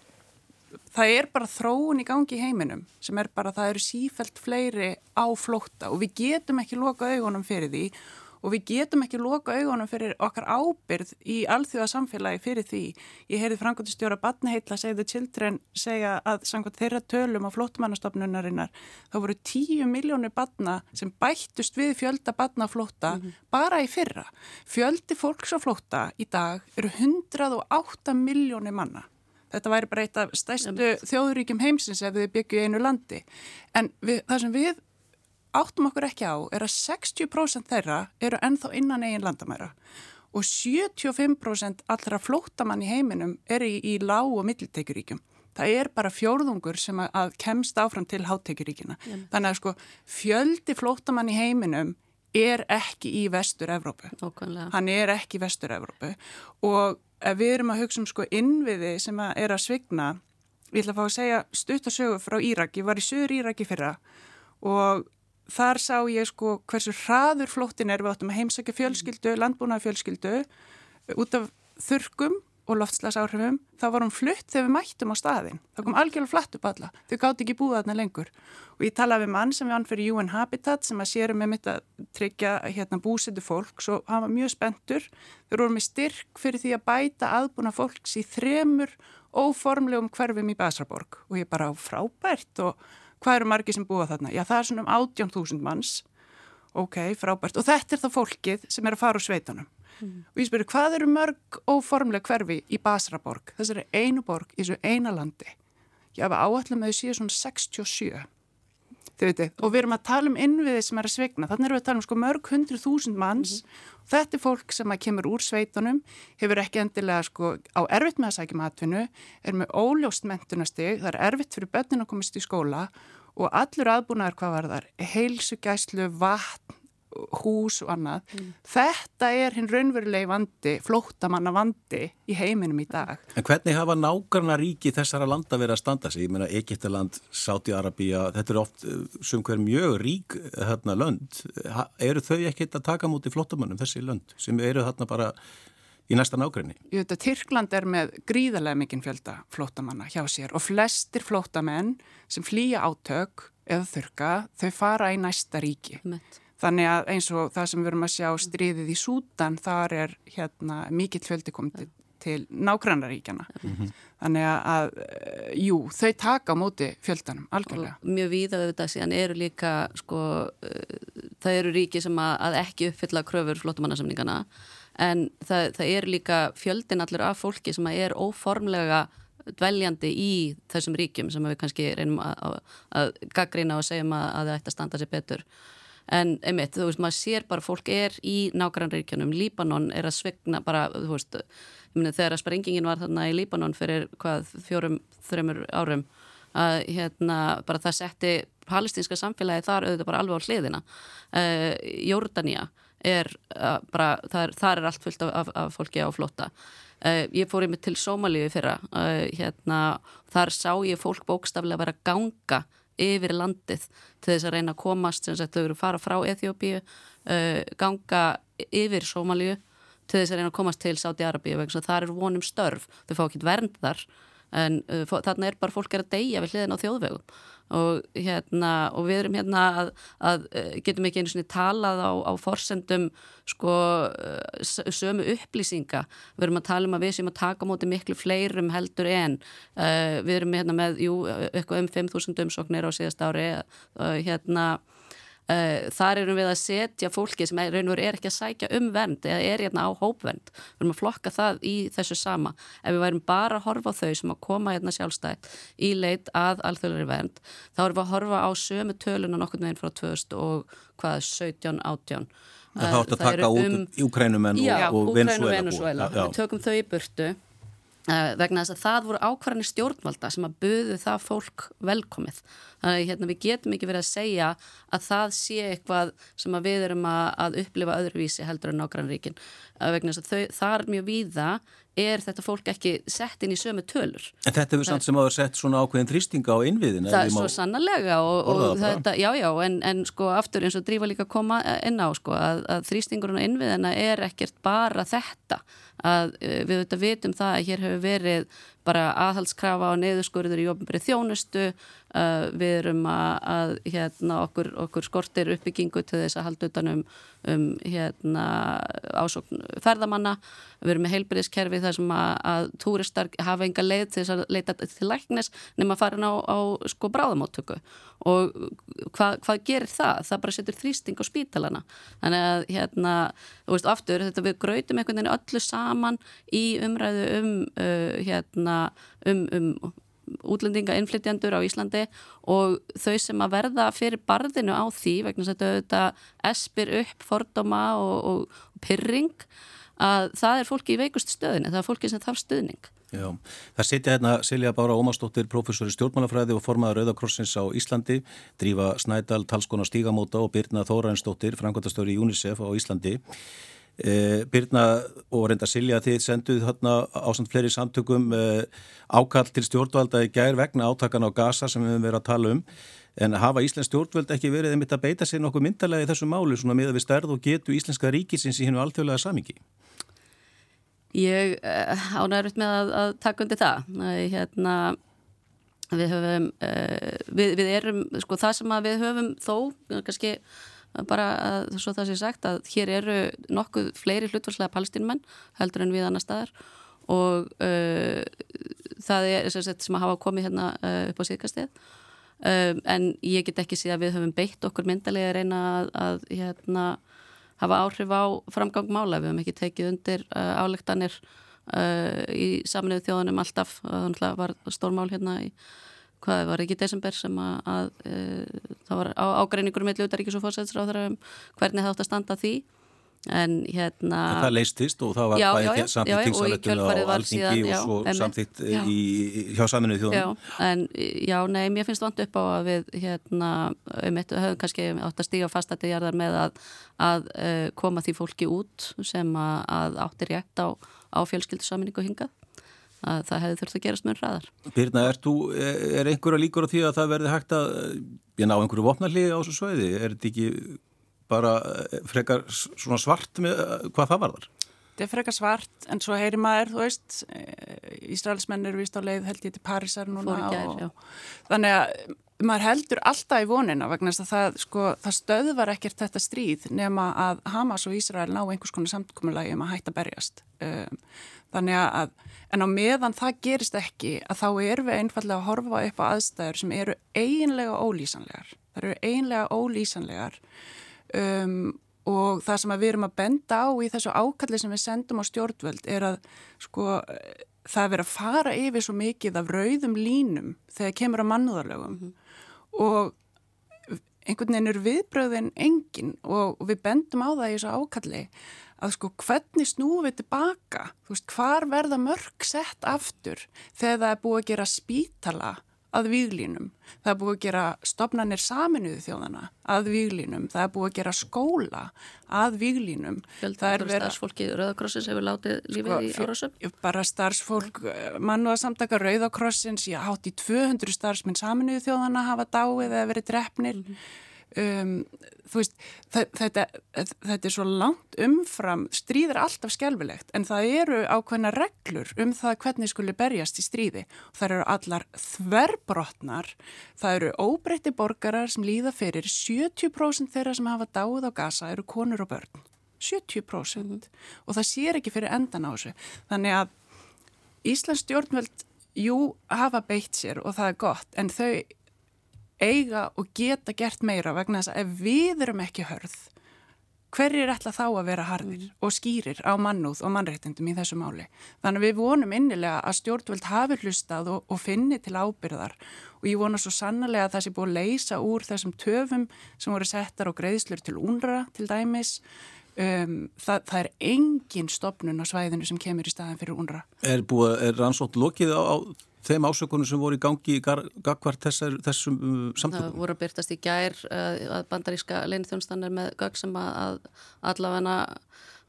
það er bara þróun í gangi í heiminum sem er bara, það eru sífælt fleiri á flóta og við getum ekki loka augunum fyrir því og við getum ekki loka augunum fyrir okkar ábyrð í alþjóða samfélagi fyrir því. Ég heyrði frangotistjóra Batnaheitla segðu children segja að samkvæmt þeirra tölum á flótmannastofnunarinnar þá voru tíu miljónu batna sem bættust við fjölda batna flóta mm -hmm. bara í fyrra. Fjöldi fólks á flóta í dag eru 108 miljónu manna. Þetta væri bara eitt af stæstu þjóðuríkjum heimsins ef við byggju einu landi. En við, það sem við áttum okkur ekki á er að 60% þeirra eru ennþá innan eigin landamæra og 75% allra flóttamann í heiminum eru í, í lág og mittilteikuríkjum. Það er bara fjórðungur sem að, að kemst áfram til hátteikuríkina. Yeah. Þannig að sko fjöldi flóttamann í heiminum er ekki í vestur-Evrópu. Hann er ekki í vestur-Evrópu og við erum að hugsa um sko innviði sem að er að svigna. Ég ætla að fá að segja stutt og sögu frá Írak. Ég var í sögur Íraki fyrra og þar sá ég sko hversu hraður flóttin er við áttum að heimsækja fjölskyldu, landbúnaða fjölskyldu út af þurkum og loftslasáhrifum, þá var hún flutt þegar við mættum á staðin. Það kom algjörlega flatt upp alla. Þau gátti ekki búið þarna lengur. Og ég talaði við mann sem við hann fyrir UN Habitat sem að sérum með mitt að tryggja hérna, búsetu fólks og hann var mjög spentur. Þau voru með styrk fyrir því að bæta aðbúna fólks í þremur óformlegum hverfum í Basraborg og ég bara frábært og hvað eru margi sem búa þarna? Já, það er svona um 18.000 manns, ok, frábært, og þetta er það fólkið sem er að fara úr sveitunum. Mm. Og ég spyrir, hvað eru mörg óformleg hverfi í Basraborg? Þessari einu borg í þessu eina landi. Ég hafa áallega með því síðan svona 67. Veitir, og við erum að tala um innviði sem er að svegna þannig erum við að tala um sko mörg hundru þúsund manns. Mm -hmm. þetta er fólk sem að kemur úr sveitunum, hefur ekki endilega sko á erfitt með að sækja matfinu er með óljóst mentunastig það er erfitt fyrir börnin að komast í skóla og allur aðbúnaður hvað var þar heilsugæslu, vatn hús og annað. Mm. Þetta er hinn raunverulegi vandi, flóttamanna vandi í heiminum í dag. En hvernig hafa nákvæmna ríki þessara landa verið að standa sig? Ég meina Egiptaland, Sáti-Arabíja, þetta eru oft eh, sem hver mjög rík hérna lönd. Ha, eru þau ekkert að taka múti flóttamannum þessi lönd sem eru þarna bara í næsta nákvæmni? Veit að Tyrkland er með gríðarlega mikinn fjölda flóttamanna hjá sér og flestir flóttamenn sem flýja átök eða þurka, þau fara í næsta ríki. Mett. Þannig að eins og það sem við erum að sjá stríðið í Sútan, þar er hérna, mikill fjöldi komið til nágrannaríkjana. Mm -hmm. Þannig að, eh, jú, þau taka á móti fjöldanum, algjörlega. Og mjög víða við þetta síðan eru líka, sko, uh, það eru ríki sem að, að ekki uppfylla kröfur flottumannasamningana, en það, það eru líka fjöldin allir af fólki sem er óformlega dveljandi í þessum ríkjum sem við kannski reynum að, að, að gaggrina og segjum að það ætti að standa sér betur en einmitt, þú veist, maður sér bara fólk er í nákvæmleikjanum, Líbanon er að svegna bara, þú veist meni, þegar að sprengingin var þarna í Líbanon fyrir hvað, fjórum, þreymur árum að hérna bara það setti palestinska samfélagi þar auðvitað bara alveg á hliðina. Uh, Jordania er uh, bara, þar, þar er allt fullt af, af, fólki á flotta uh, ég fór yfir til Somalíu fyrra hérna, þar sá ég fólk bókstaflega vera ganga yfir landið til þess að reyna að komast sem sagt þau eru að fara frá Eþjópíu uh, ganga yfir Sómalíu til þess að reyna að komast til Sáti-Arabíu vegna þar er vonum störf. Þau fá ekki vernd þar en uh, þarna er bara fólk er að deyja við hliðin á þjóðvegum. Og, hérna, og við erum hérna að, að uh, getum ekki einu svona talað á, á forsendum sko uh, sömu upplýsinga. Við erum að tala um að við sem að taka móti miklu fleirum heldur en uh, við erum hérna með, jú, eitthvað um 5.000 umsóknir á síðast ári uh, hérna Uh, þar erum við að setja fólki sem er, er ekki að sækja um vend eða er hérna á hópvend við erum að flokka það í þessu sama. Ef við værum bara að horfa á þau sem að koma hérna sjálfstætt í leit að alþjóðlega vend, þá erum við að horfa á sömu töluna nokkur meginn frá 2000 og hvað, 17, 18 Það þátt að taka út um, Úkrænumenn og, og Venezuela Við tökum þau í burtu Uh, vegna þess að það voru ákvarðanir stjórnvalda sem að buðu það fólk velkomið. Þannig að hérna, við getum ekki verið að segja að það sé eitthvað sem við erum að, að upplifa öðruvísi heldur en. Uh, vegna þess að er mjög víða er þetta fólk ekki sett inn í sömu tölur. En þetta hefur samt sem áður sett svona ákveðin þrýstinga á innviðin? Það er svo sannarlega og, og þetta, já já, en, en sko aftur eins og drífa líka að koma inn á sko að, að þrýstingurinn á innviðina er ekkert bara þetta að eh, við þetta vitum það að hér hefur verið bara aðhalskrafa á neyðuskurður í ofnbreið þjónustu Uh, við erum að, að hérna, okkur, okkur skortir uppbyggingu til þess að halda utanum um, hérna, ásókn ferðamanna. Við erum með heilbyrðiskerfi þar sem að, að túristar hafa enga leið til þess að leita til læknis nema að fara á, á sko bráðamáttöku og hvað, hvað gerir það? Það bara setur þrýsting á spítalana þannig að hérna, þú veist, aftur þetta við gröytum einhvern veginn öllu saman í umræðu um uh, hérna, um, um útlendinga innflytjandur á Íslandi og þau sem að verða fyrir barðinu á því vegna að þetta espir upp fordóma og, og, pyrring að það er fólki í veikust stöðinu, það er fólki sem þarf stöðning. Já, það setja hérna Silja Bára Ómarsdóttir, professor í stjórnmálafræði og formaður Rauðakrossins á Íslandi, drífa Snædal, talskona Stígamóta og Birna Þóraðinsdóttir, frangværtastöru í UNICEF á Íslandi. E, Birna og reynda Silja þið senduð þarna ásand fleiri samtökum e, ákall til stjórnvalda í gær vegna átakan á gasa sem við höfum verið að tala um en hafa Íslensk stjórnvöld ekki verið einmitt að beita sér nokkuð myndalega í þessu máli svona með að við stærð og getu Íslenska ríkisins í hennu alþjóðlega samingi? Ég uh, ánægurut með að, að taka undir það. Hérna, við höfum, við, við erum, sko það sem við höfum þó, kannski bara að, svo það sé sagt að hér eru nokkuð fleiri hlutvarslega palestinmenn heldur en við annar staðar. Og uh, það er sem, sagt, sem að hafa komið hérna uh, upp á síðkastið. Um, en ég get ekki síðan að við höfum beitt okkur myndalega að reyna að, að hérna, hafa áhrif á framgang mála, við höfum ekki tekið undir uh, álektanir uh, í saminuðu þjóðunum alltaf, það var stórmál hérna í hvað var ekki desember sem að, að uh, það var ágreiningur með Ljótaríkis og fórsætsráður um hvernig það átt að standa því. En hérna en það leistist og það var já, bæðið samþýtt tingsalettun á alþingi og svo samþýtt hjá saminuð þjóðan en já, nei, mér finnst vant upp á að við hérna, um eitt höfum kannski átt að stíga fast að þetta jarðar með að, að uh, koma því fólki út sem að, að áttir rétt á, á fjölskyldusaminningu hingað að það hefði þurft að gerast mjög ræðar Birna, er, er einhverja líkur á því að það verði hægt að ég ná einhverju vopnarlið á þessu sveiði er þetta ekki bara eh, frekar svona svart með eh, hvað það varðar? Þetta er frekar svart en svo heyri maður, þú veist, eh, Ísraelsmenn eru vist á leið held ég til Parísar núna gær, og þannig að maður heldur alltaf í vonina vegna að það, sko, það stöðvar ekkert þetta stríð nema að Hamas og Ísrael ná einhvers konar samtkomulagi um að hætta berjast. Um, þannig að, en á meðan það gerist ekki að þá erum við einfallega að horfa upp á aðstæður sem eru eiginlega ólýsanlegar. Það eru eiginlega ólýsanlegar um, og það sem við erum að benda á í þessu ákalli sem við sendum á stjórnvöld er að sko það verið að fara yfir svo mikið af rauðum línum þegar kemur að mannúðarlögum mm -hmm. Og einhvern veginn er viðbröðin engin og við bendum á það í þessu ákalli að sko hvernig snúum við tilbaka, þú veist, hvar verða mörg sett aftur þegar það er búið að gera spítala að výglínum. Það er búið að gera stopnarnir saminuðu þjóðana að výglínum. Það er búið að gera skóla að výglínum. Fjöldur starfsfólki Rauðakrossins hefur látið lífið sko, í árásum? Bara starfsfólk, mann og að samtaka Rauðakrossins, já, hátt í 200 starfsminn saminuðu þjóðana hafa dáið eða verið drefnir. Mm -hmm um, þú veist, þetta, þetta er svo langt umfram, stríð er alltaf skjálfilegt en það eru ákveðna reglur um það hvernig skuli berjast í stríði. Og það eru allar þverbrotnar, það eru óbreytti borgarar sem líða fyrir 70% þeirra sem hafa dáið á gasa eru konur og börn, 70% mm -hmm. og það sér ekki fyrir endan á þessu, þannig að Íslands stjórnvöld, jú, hafa beitt sér og það er gott en þau eiga og geta gert meira vegna þess að ef við erum ekki hörð hverjir ætla þá að vera harðir mm. og skýrir á mannúð og mannréttindum í þessu máli. Þannig að við vonum innilega að stjórnvöld hafi hlustað og, og finni til ábyrðar og ég vona svo sannlega að það sé búið að leysa úr þessum töfum sem voru settar á greiðslur til únra til dæmis. Um, það, það er engin stopnun á svæðinu sem kemur í staðin fyrir únra. Er, er rannsótt lokið á, á þeim ásökunum sem voru í gangi í gagvart þessar, þessum uh, samtökum? Það voru að byrtast í gær uh, að bandaríska leinithjónstanir með gagg sem að allavegna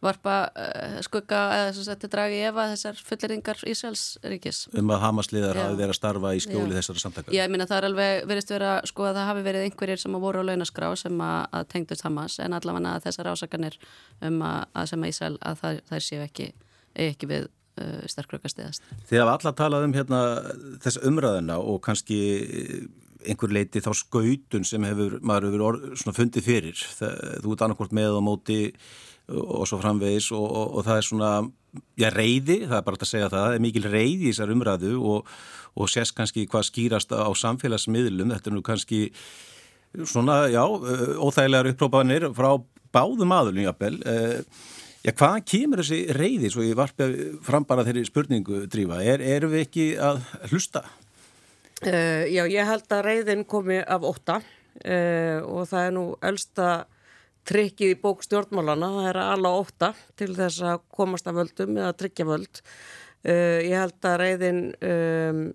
varpa uh, skugga eða þetta dragi efa þessar fulleringar Ísraelsríkis. Um að Hamasliðar hafi verið að starfa í skjóli Já. þessara samtaka? Já, ég minna það er alveg verist verið að sko að það hafi verið einhverjir sem voru á launaskrá sem að, að tengdust Hamas en allavegna þessar ásakanir um að, að sem að Ísrael að það, það séu ekki, ekki við uh, sterkrökkastiðast. Þið hafa alla talað um hérna þessa umræðina og kannski einhver leiti þá skautun sem hefur maður hefur orð, fundið fyrir. Það, þú ert annarkort með á móti og svo framvegis og, og, og það er svona, já reyði, það er bara að segja það, það er mikil reyði í þessar umræðu og, og sést kannski hvað skýrast á samfélagsmiðlum, þetta er nú kannski svona, já, óþægilegar upprópanir frá báðum aðlunum jafnvel, eða Já, hvaðan kemur þessi reyði, svo ég varpja fram bara þeirri spurningu drífa, er, erum við ekki að hlusta? Uh, já, ég held að reyðin komi af ótta uh, og það er nú elsta tryggið í bók stjórnmálana, það er alla ótta til þess að komast af völdum eða tryggja völd. Uh, ég held að reyðin... Um,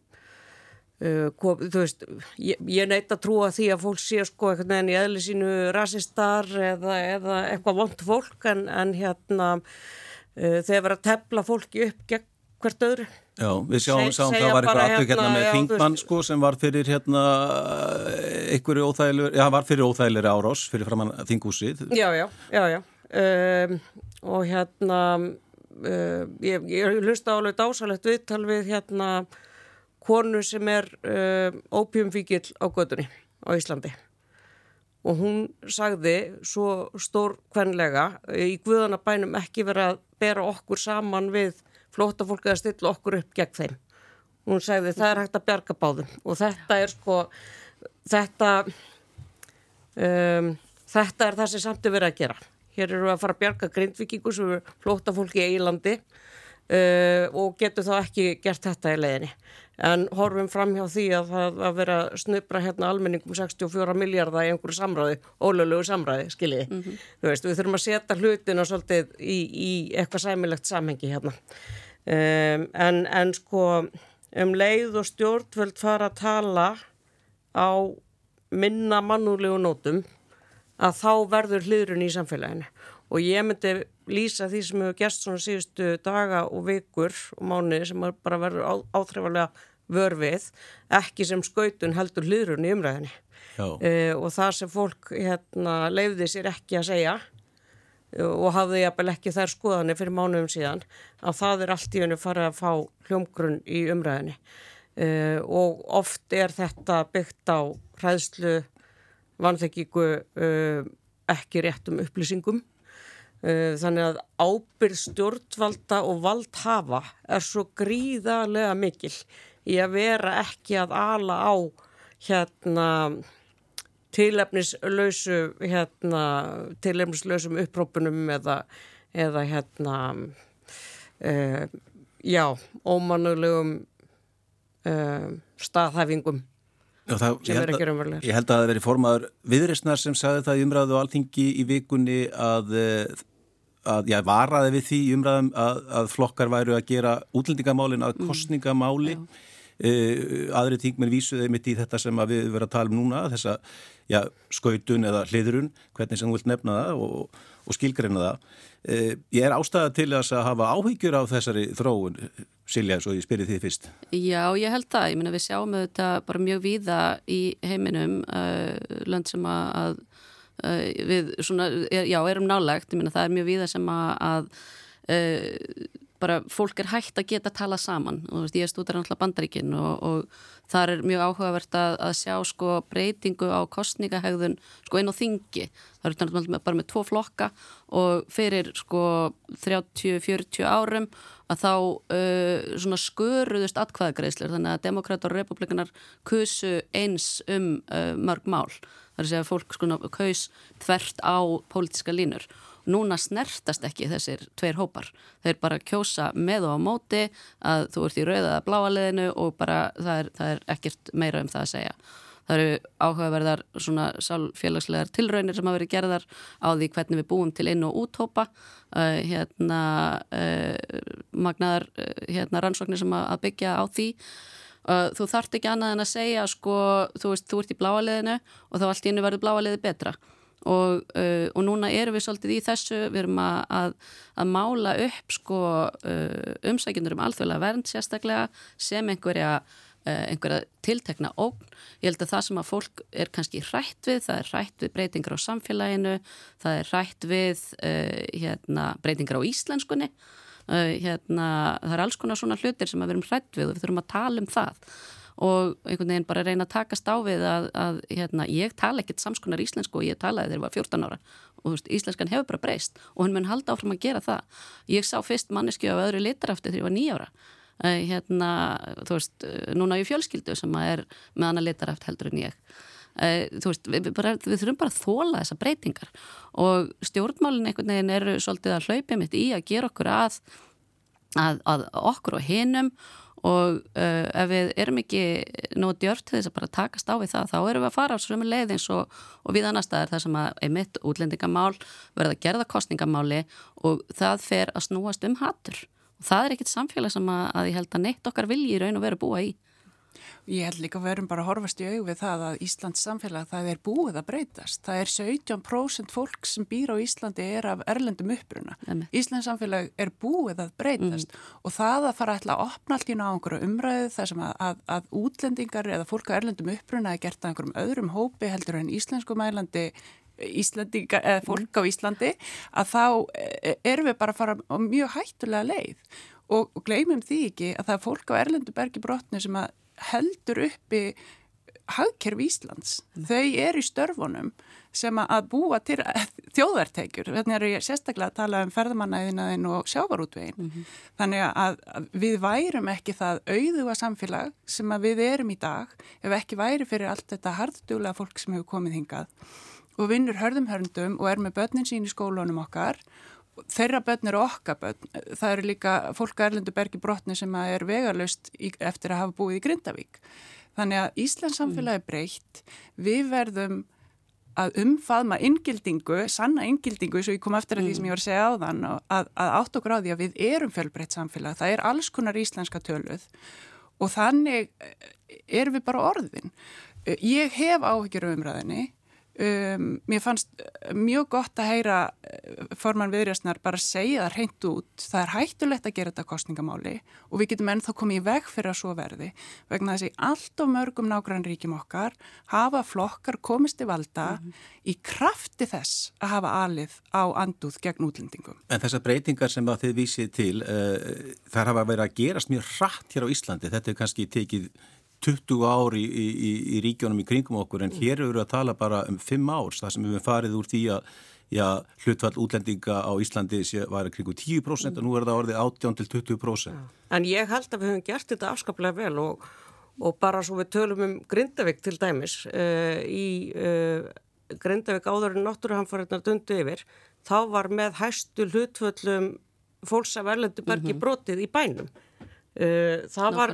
kom, þú veist, ég, ég neitt að trúa því að fólk sé sko eitthvað en í eðli sínu rasistar eða, eða eitthvað vond fólk en, en hérna uh, þeir vera að tefla fólki upp gegn hvert öðru. Já, við sjáum sáum það var eitthvað aftur hérna, hérna með Þingmann sko sem var fyrir hérna einhverju óþægilegur, já var fyrir óþægilegri árás fyrir framann Þingúsið Já, já, já, já. Um, og hérna uh, ég, ég hlusta álega dásalegt viðtal við hérna konu sem er uh, ópjumfíkil á gödunni á Íslandi og hún sagði svo stór kvenlega í Guðanabænum ekki verið að bera okkur saman við flóta fólk eða stilla okkur upp gegn þeim. Hún sagði það er hægt að bjarga báðum og þetta er sko þetta um, þetta er það sem samt er verið að gera. Hér eru að fara að bjarga grindvikingu sem er flóta fólki í Ílandi uh, og getur þá ekki gert þetta í leðinni en horfum fram hjá því að það að vera snubra hérna almenningum 64 miljardar í einhverju samræði, ólöglugu samræði, skiljiði. Mm -hmm. Við þurfum að setja hlutina svolítið í, í eitthvað sæmilegt samhengi hérna. Um, en, en sko um leið og stjórnvöld fara að tala á minna mannúlegu nótum að þá verður hliðrun í samfélaginu og ég myndi lýsa því sem hefur gæst svona síðustu daga og vikur og mánuði sem bara verður áþreifarlega vörfið, ekki sem skautun heldur hliðrun í umræðinni uh, og það sem fólk hérna, leiði sér ekki að segja og hafði jafnvel ekki þær skoðanir fyrir mánuðum síðan að það er allt í hennu farið að fá hljómgrunn í umræðinni uh, og oft er þetta byggt á hræðslu vanþekkingu uh, ekki réttum upplýsingum. Eh, þannig að ábyrð stjórnvalda og valdhafa er svo gríðarlega mikil í að vera ekki að ala á hérna tilefnislausu hérna tilefnislausum upprópunum eða, eða hérna uh, já, ómannulegum uh, staðhæfingum Já, það, ég, held að, ég held að það veri formaður viðreysnar sem sagði það í umræðu og alþingi í vikunni að að ég varaði við því umræðum að, að flokkar væru að gera útlendingamálin að kostningamáli mm. Uh, aðri tíkminn vísuði mitt í þetta sem við verðum að tala um núna þessa já, skautun eða hliðrun hvernig sem þú vilt nefna það og, og skilgreina það. Uh, ég er ástæða til að hafa áhyggjur á þessari þróun Silja, svo ég spyrir því fyrst. Já, ég held það, ég minna við sjáum þetta bara mjög víða í heiminum uh, lönd sem að Eh, við svona, já, erum nálagt, ég minna það er mjög víða sem að, að uh, bara fólk er hægt að geta að tala saman. Og veist, ég er stúdar náttúrulega bandaríkinn og, og það er mjög áhugavert að, að sjá sko breytingu á kostningahegðun sko einn á þingi, það eru náttúrulega bara með tvo flokka og fyrir sko 30-40 árum að þá uh, svona sköruðust atkvæðagreislir þannig að demokrata og republikanar kusu eins um uh, mörg mál. Þar að segja að fólk sko kaus þvert á pólitiska línur. Núna snertast ekki þessir tveir hópar. Þeir bara kjósa með og á móti að þú ert í rauðaða bláaliðinu og bara það er, það er ekkert meira um það að segja. Það eru áhugaverðar svona sálfélagslegar tilraunir sem hafa verið gerðar á því hvernig við búum til inn og úthópa uh, hérna uh, magnaðar uh, hérna rannsóknir sem að byggja á því þú þart ekki annað en að segja sko, þú veist, þú ert í bláaliðinu og þá allt innu verður bláaliði betra og, uh, og núna erum við svolítið í þessu, við erum að, að, að mála upp sko, uh, umsækjundur um alþjóðlega vernd sérstaklega sem einhverja, uh, einhverja tiltekna ógn. Ég held að það sem að fólk er kannski hrætt við, það er hrætt við breytingar á samfélaginu, það er hrætt við uh, hérna, breytingar á íslenskunni uh, hérna, það er alls konar svona hlutir sem við erum hrætt við og við þurfum að tala um það og einhvern veginn bara reyna að takast á við að, að hérna, ég tala ekkert samskonar íslensku og ég talaði þegar ég var 14 ára. Og veist, íslenskan hefur bara breyst og hún mun halda áfram að gera það. Ég sá fyrst manneski á öðru litrafti þegar ég var nýjára uh, hérna, þú veist, núna ég fjölskyldu sem er með annar litaraft heldur en ég. Þú veist, við, bara, við þurfum bara að þóla þessa breytingar. Og stjórnmálin einhvern veginn eru svolítið að hlaupja mitt í að gera okkur að, að, að okkur og hinum og uh, ef við erum ekki nóg djört til þess að bara takast á við það þá erum við að fara á svömu leið eins og, og við annar staðar þar sem að einmitt útlendingamál verða gerða kostningamáli og það fer að snúast um hattur og það er ekkit samfélag sem að, að ég held að neitt okkar vilji í raun og veru búa í Ég held líka að við erum bara að horfast í aug við það að Íslands samfélag það er búið að breytast. Það er 17% fólk sem býr á Íslandi er af erlendum uppruna. Íslands samfélag er búið að breytast mm. og það að fara að opna allt í ná einhverju umræðu þar sem að, að, að útlendingar eða fólk á erlendum uppruna er gert að einhverjum öðrum hópi heldur en íslensku mælandi Íslandinga, eða fólk á Íslandi að þá e, erum við bara að fara á mjög hættulega leið og, gleymum því ekki að það er fólk á Erlendu bergi brotni sem að heldur uppi hagkerfi Íslands. Mm. Þau eru í störfunum sem að búa til [laughs] þjóðarteikjur. Þannig er ég sérstaklega að tala um ferðamannæðinaðin og sjávarútvegin. Mm -hmm. Þannig að við værum ekki það auðuga samfélag sem að við erum í dag ef ekki væri fyrir allt þetta harddulega fólk sem hefur komið hingað og vinnur hörðum hörndum og er með börnin sín í skólunum okkar þeirra börn eru okkar börn. Það eru líka fólk að Erlendu bergi brotni sem er vegarlaust eftir að hafa búið í Grindavík. Þannig að Íslands samfélagi breytt. Við verðum að umfaðma inngildingu, sanna inngildingu, svo ég kom eftir að því sem ég var að segja á þann, að, að átt á því að við erum fjölbreytt samfélag. Það er alls konar íslenska töluð og þannig erum við bara orðin. Ég hef áhyggjur um umræðinni Um, mér fannst uh, mjög gott að heyra uh, forman viðrjastnar bara segja það reynd út það er hættulegt að gera þetta kostningamáli og við getum ennþá komið í veg fyrir að svo verði vegna þessi allt og mörgum nágrann ríkjum okkar hafa flokkar komist í valda mm -hmm. í krafti þess að hafa alið á anduð gegn útlendingum. En þessar breytingar sem þið vísið til uh, þar hafa verið að gerast mjög hratt hér á Íslandi þetta er kannski tekið 20 ár í, í, í ríkjónum í kringum okkur en hér eru við að tala bara um 5 árs þar sem við farið úr því að já, hlutfall útlendinga á Íslandi var kringu 10% og nú er það orðið 18-20%. En ég held að við höfum gert þetta afskaplega vel og, og bara svo við tölum um Grindavík til dæmis uh, í uh, Grindavík áður en náttúruhamfariðnar dundu yfir þá var með hæstu hlutfallum fólks af erlendu bergi mm -hmm. brotið í bænum. Uh, það var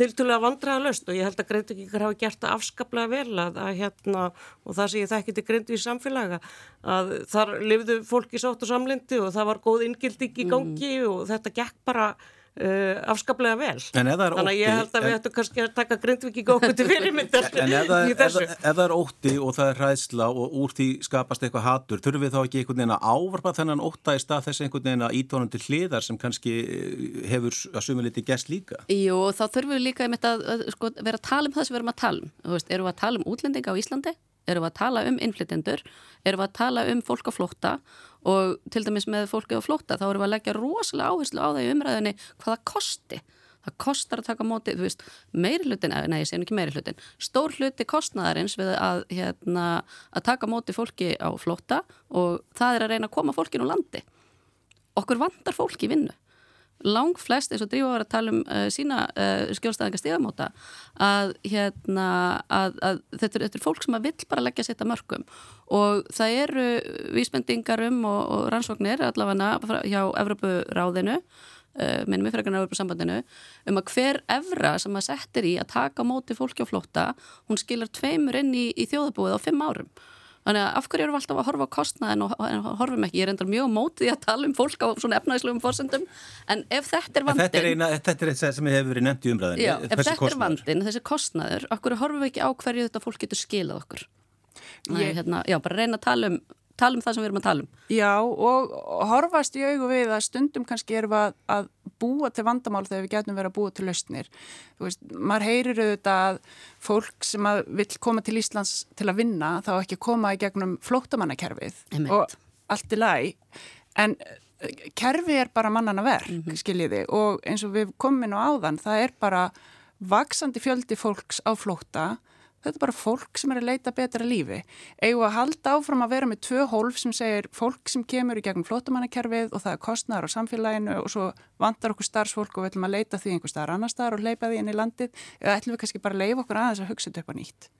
tiltulega vandraða löst og ég held að Greindugingar hafa gert það afskaplega vel að, að hérna og það sem ég þekki til Greindu í samfélaga að þar lifðu fólki sátt og samlindi og það var góð inngilding í mm. gangi mm. og þetta gekk bara Uh, afskaplega vel. Þannig að ég held að við ættum kannski að taka grindviki okkur til fyrirmyndar en ef það er ótti og það er hræðsla og úr því skapast eitthvað hattur þurfum við þá ekki einhvern veginn að ávarpa þennan ótta í stað þess einhvern veginn að ítónum til hliðar sem kannski eh, hefur að suma liti gæst líka? Jú, þá þurfum við líka að, að, að sko, vera að tala um það sem við erum að tala um. Veist, erum við að tala um útlendinga á Íslandi? Erum við að tala um innflytendur erum við að tala um fólk á flótta og til dæmis með fólki á flótta þá erum við að leggja rosalega áherslu á það í umræðinni hvað það kosti. Það kostar að taka móti, þú veist, meiri hlutin, nei ég segja ekki meiri hlutin, stór hluti kostnaðarins við að, hérna, að taka móti fólki á flótta og það er að reyna að koma fólkin á landi. Okkur vandar fólki vinnu lang flest eins og Drífa var að tala um uh, sína uh, skjólstæðinga stigamóta að, hérna, að, að þetta, er, þetta er fólk sem að vill bara leggja sitt að mörgum og það eru vísbendingar um og, og rannsóknir allavega hjá Evropuráðinu uh, minnum við frekarnar Evropasambandinu um að hver evra sem að settir í að taka móti fólki á flótta hún skilar tveimur inn í, í þjóðabúið á fimm árum Þannig að af hverju eru við alltaf að horfa á kostnaðin og, og horfum ekki, ég er endar mjög mótið að tala um fólk á svona efnæðislegum fórsendum en ef þetta er vandin... Þetta er, eina, þetta er eitt sem hefur verið nefnt í umræðinni. Já, ef þetta kostnaður. er vandin, þessi kostnaður, okkur horfum við ekki á hverju þetta fólk getur skilað okkur. Næ, ég... hérna, já, bara reyna að tala um tala um það sem við erum að tala um. Já og horfast í augu við að stundum kannski erum við að, að búa til vandamál þegar við getum verið að búa til lausnir. Þú veist, maður heyrir auðvitað að fólk sem að vil koma til Íslands til að vinna þá ekki koma í gegnum flóttamannakerfið og allt í lagi en eh, kerfi er bara mannana verk, mm -hmm. skiljiði og eins og við komum inn á áðan, það er bara vaksandi fjöldi fólks á flótta Þetta er bara fólk sem er að leita betra lífi. Egu að halda áfram að vera með tvö hólf sem segir fólk sem kemur í gegn flótumannakerfið og það er kostnæðar á samfélaginu og svo vantar okkur starfsfólk og við ætlum að leita því einhver staðar annar staðar og leipa því inn í landið eða ætlum við kannski bara að leifa okkur aðeins að hugsa þetta upp á nýtt.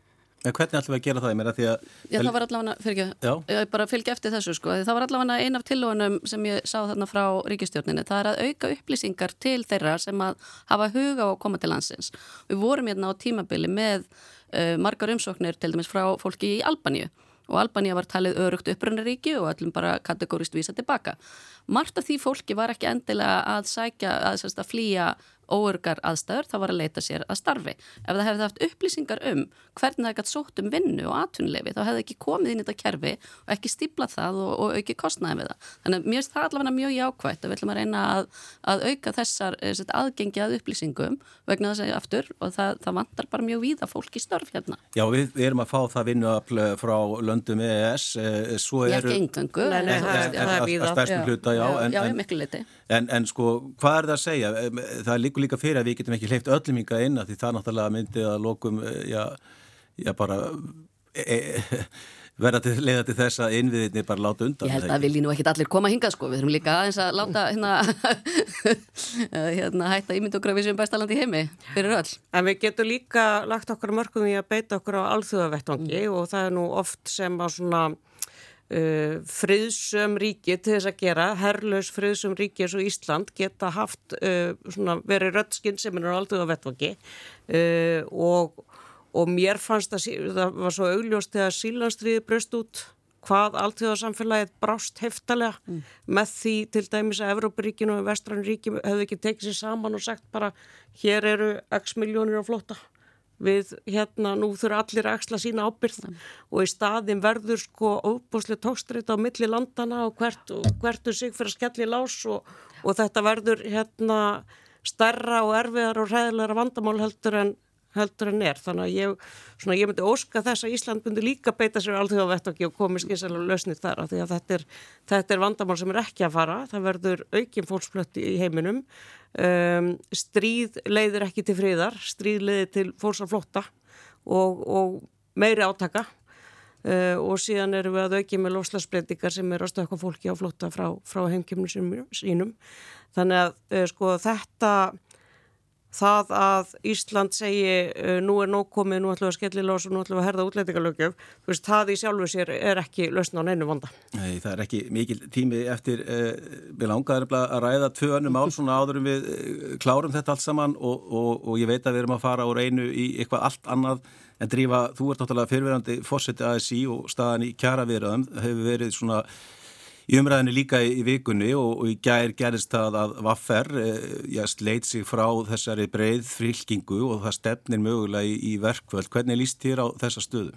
En hvernig ætlum við að gera það? Ég, að... Já, það var allavega, fyrir ekki, ég bara fylgja eftir þessu sko, það var allavega einn af tilvonum sem ég sá þarna frá ríkistjórninu, það er að auka upplýsingar til þeirra sem að hafa huga og koma til landsins. Við vorum hérna á tímabili með margar umsóknir til dæmis frá fólki í Albaníu og Albaníu var talið örugt uppröndaríki og öllum bara kategórist vísa tilbaka. Marta því fólki var ekki endilega að sækja, að, að flýja óörgar aðstæður, það var að leita sér að starfi. Ef það hefði haft upplýsingar um hvernig það gætt sótt um vinnu og atvinnulefi, þá hefði ekki komið inn í þetta kerfi og ekki stíplað það og, og auki kostnaði við það. Þannig að mér finnst það allavega mjög jákvægt að við ætlum að reyna að, að auka þessar eh, aðgengi að upplýsingum vegna þess að aftur og það, það vantar bara mjög víða fólk í störf hérna. Já, við, við erum að fá það vinnu frá löndum EES, eh, svo eru... Já, já, já, miklu liti. En, en sko, hvað er það að segja? Það liggur líka fyrir að við getum ekki hleyft öllum yngar inn að því það náttúrulega myndi að lokum, eh, já, já bara e, e, [laughs] verða til leiða til þess að innviðinni bara láta undan. Ég held að vilji nú ekki allir koma að hinga sko, við þurfum líka aðeins að láta hérna, [laughs] hérna hætta ímyndografið sem bestalandi heimi fyrir öll. En við getum líka lagt okkar mörgum í að beita okkur á alþjóðavettvangi mm. og það er nú oft sem að svona uh, friðsum ríki til þess að gera, herrlaus friðsum ríki eins og Ísland geta haft uh, svona, verið röddskinn sem er aldrei á vettvaki uh, og, og mér fannst að það var svo augljóst þegar sílanstriði bröst út hvað alltíðarsamfélagið brást heftalega mm. með því til dæmis að Evrópuríkinu og Vestrannuríkinu hefðu ekki tekið sér saman og sagt bara hér eru x miljónir á flotta við hérna nú þurfa allir að axla sína ábyrð mm. og í staðin verður sko óbúslega tókstreit á milli landana og hvert, hvertu sig fyrir að skelli lás og, og þetta verður hérna stærra og erfiðar og ræðilegra vandamál heldur en heldur en er. Þannig að ég, svona, ég myndi óska þess að Ísland myndi líka beita sér alþjóð á vettvaki og komi skynsalega lausnið þar af því að þetta er, þetta er vandamál sem er ekki að fara. Það verður aukin fólksflötti í heiminum. Um, stríð leiðir ekki til fríðar, stríð leiðir til fólksaflotta og, og meiri átaka uh, og síðan erum við að auki með loslasbreytingar sem er að stökka fólki á flotta frá, frá heimkjöfnum sínum. Þannig að uh, sko þetta það að Ísland segi nú er nóg komið, nú ætlum við að skellilás og nú ætlum við að herða útlætingalögjöf, þú veist, það í sjálfu sér er ekki lausna á neinu vanda. Nei, það er ekki mikil tími eftir, uh, við langaðum að ræða tvö önnum ál svona áðurum við klárum þetta allt saman og, og, og ég veit að við erum að fara úr einu í eitthvað allt annað en drífa, þú ert náttúrulega fyrirverandi fórseti ASI og staðan í kjara viðraðum hefur verið svona í umræðinu líka í, vikunni og, í gær gerist það að Vaffer eh, sleit sig frá þessari breið frilkingu og það stefnir mögulega í, í verkvöld. Hvernig líst þér á þessa stöðu?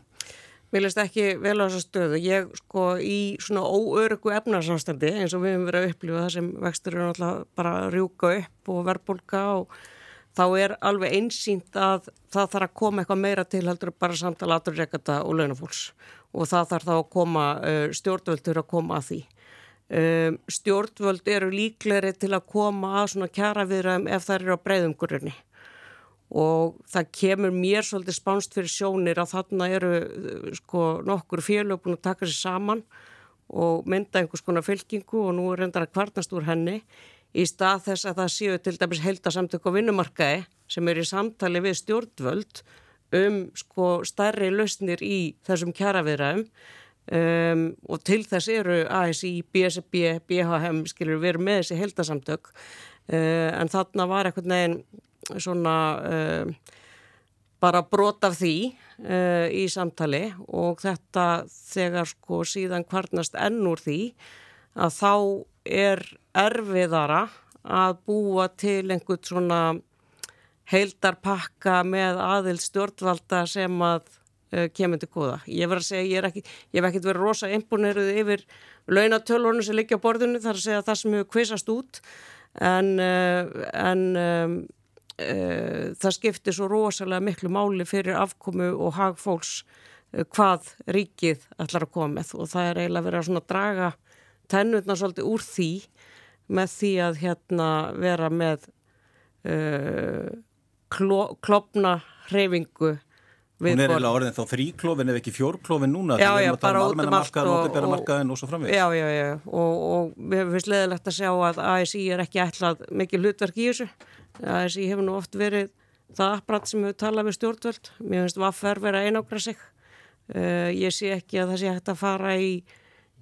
Mér líst ekki vel á þessa stöðu. Ég sko í svona óörgu efnarsamstandi eins og við hefum verið að upplifa það sem vextur eru náttúrulega bara að rjúka upp og verðbólka og þá er alveg einsýnt að það þarf að koma eitthvað meira til heldur bara samtala aturreikata og launafólks og það þarf þá að koma uh, stjórnvöldur að koma að því. Um, stjórnvöld eru líkleri til að koma að svona kjara viðræðum ef það eru á breyðumgurunni og það kemur mér svolítið spánst fyrir sjónir að þarna eru sko nokkur félög búin að taka sér saman og mynda einhvers konar fylkingu og nú er reyndar að kvarnast úr henni í stað þess að það séu til dæmis heldasamtök á vinnumarkaði sem eru í samtali við stjórnvöld um sko stærri lausnir í þessum kjaraviðræðum Um, og til þess eru ASI, BSB, BHM skilur verið með þessi heldasamtök uh, en þarna var eitthvað neginn svona uh, bara brot af því uh, í samtali. Og þetta þegar sko síðan kvarnast enn úr því að þá er erfiðara að búa til einhvern svona heildarpakka með aðild stjórnvalda sem að kemur til góða. Ég verð að segja, ég, ekki, ég hef ekkert verið rosa imponeruð yfir launatölunum sem liggja á borðinu þar að segja það sem hefur kvisast út en, uh, en um, uh, það skiptir svo rosalega miklu máli fyrir afkomu og hagfólks hvað ríkið ætlar að koma með og það er eiginlega að svona draga tennutna svolítið úr því með því að hérna vera með uh, kló, klopna hreyfingu Hún er eiginlega orðin þá þrýklófin ef ekki fjórklófin núna já, já, bara út um allt og. Já, já, já og, og við finnst leðilegt að sjá að ASI er ekki ætlað mikið hlutverk í þessu. ASI hefur nú oft verið það apprætt sem við talað við stjórnvöld. Mér finnst Vaffer verið að einágra sig. Uh, ég sé ekki að það sé hægt að fara í,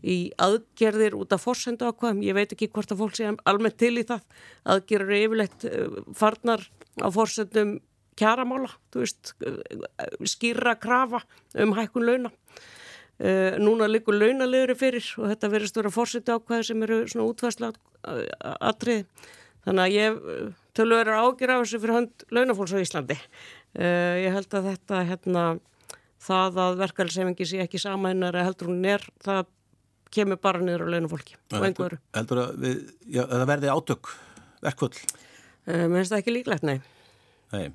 í aðgerðir út af fórsendu ákvæðum, ég veit ekki hvort að fólk sé almennt til í það. Aðgerður yfirleitt uh, farnar á fórsendum kjaramála, þú veist, skýra krafa um hækkun launa. Uh, núna likur launalegur fyrir og þetta verður stóra fórseti ákvæði sem eru svona útværsla atrið. Þannig að ég tölu verið ágjur af þessu fyrir hönd launafólks á Íslandi. Ég held að þetta, hérna, það að verkefælsefingi sé ekki samænar að heldur hún er, það kemur bara niður á launafólki og einhverju. Heldur að, við, já, að það verði átök, verkvöld? Mér finnst það ekki líklegt, nei. Nei.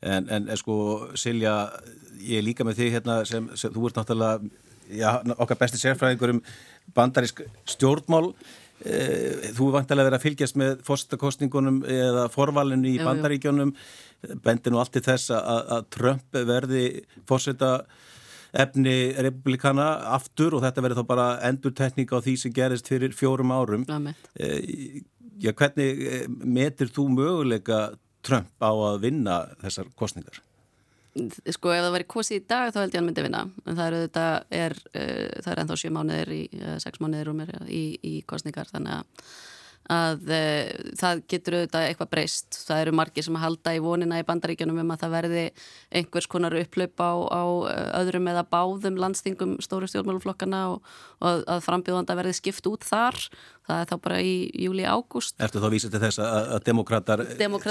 En, en sko Silja, ég er líka með þig hérna sem, sem þú ert náttúrulega já, okkar besti sérfræðingur um bandarísk stjórnmál. E, þú er vantilega verið að fylgjast með fórstakostningunum eða forvalinu í bandaríkjónum bendir nú allt í þess að, að Trump verði fórseta efni republikana aftur og þetta verður þá bara endurtekning á því sem gerist fyrir fjórum árum. E, já, hvernig metir þú möguleika Trump á að vinna þessar kostningar? sko ef það væri kosið í dag þá held ég hann myndi vinna en það eru þetta er, uh, það er ennþá sjö mánuðir í, uh, sex mánuðir um er, í, í kostningar þannig að að e, það getur auðvitað eitthvað breyst. Það eru margir sem að halda í vonina í bandaríkjunum um að það verði einhvers konar upplaup á, á öðrum eða báðum landstingum stóru stjórnmáluflokkana og, og að frambjóðanda verði skipt út þar það er þá bara í júli-ágúst Ertu þá vísið til þess að, demokrater,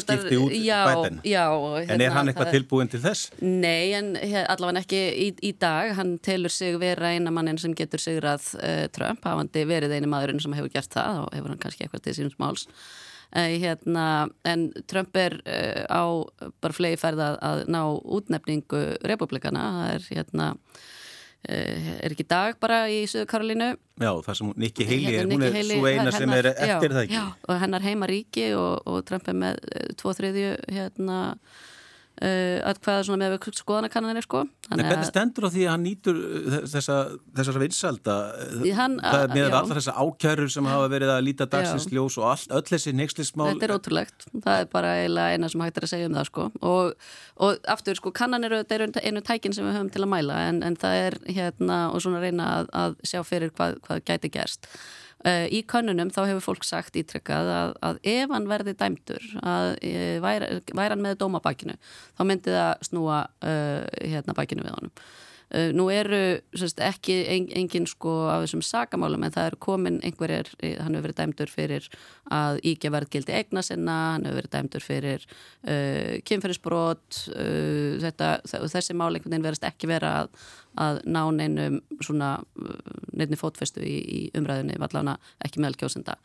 skipti út já, bæten? Já, hérna, en er hann eitthvað tilbúin til þess? Nei, en allavega ekki í, í dag hann telur sig vera eina mannin sem getur sigrað uh, Trump, hafandi verið eini maðurinn sem hefur gert það og hefur hann kannski eitthvað til sínum smáls uh, hérna, en Trump er uh, á bara flegi ferða að ná útnefningu republikana, það er hérna er ekki dag bara í Suðu Karolínu? Já, það sem Nikki Haley er, hún er svo eina sem er eftir já, það ekki? Já, og hennar heima ríki og, og Trump er með tvo þriðju hérna að hvaða svona með skoðanakannanir sko. En hvernig stendur á því að hann nýtur uh, þessa, þessar vinsalda það er með allar þessa ákjærur sem hafa verið að líta dagsins ljós og all, öll þessi neykslismál Þetta er ótrúlegt, það er bara eina sem hægt er að segja um það sko. Og, og aftur sko kannanir eru einu tækin sem við höfum til að mæla en, en það er hérna og svona reyna að, að sjá fyrir hvað, hvað gæti gerst. Uh, í kannunum þá hefur fólk sagt ítrykkað að, að ef hann verði dæmtur að uh, væri, væri hann með dómabakinu þá myndi það snúa uh, hérna bakinu við honum nú eru sérst, ekki en, engin sko af þessum sakamálum en það er komin einhverjir, hann hefur verið dæmtur fyrir að íkja verðgildi egna sinna, hann hefur verið dæmtur fyrir kynferðisbrot þessi mál einhvern veginn verðist ekki vera að að ná neinum svona neinni fótfestu í, í umræðinni allavega ekki meðal kjósenda.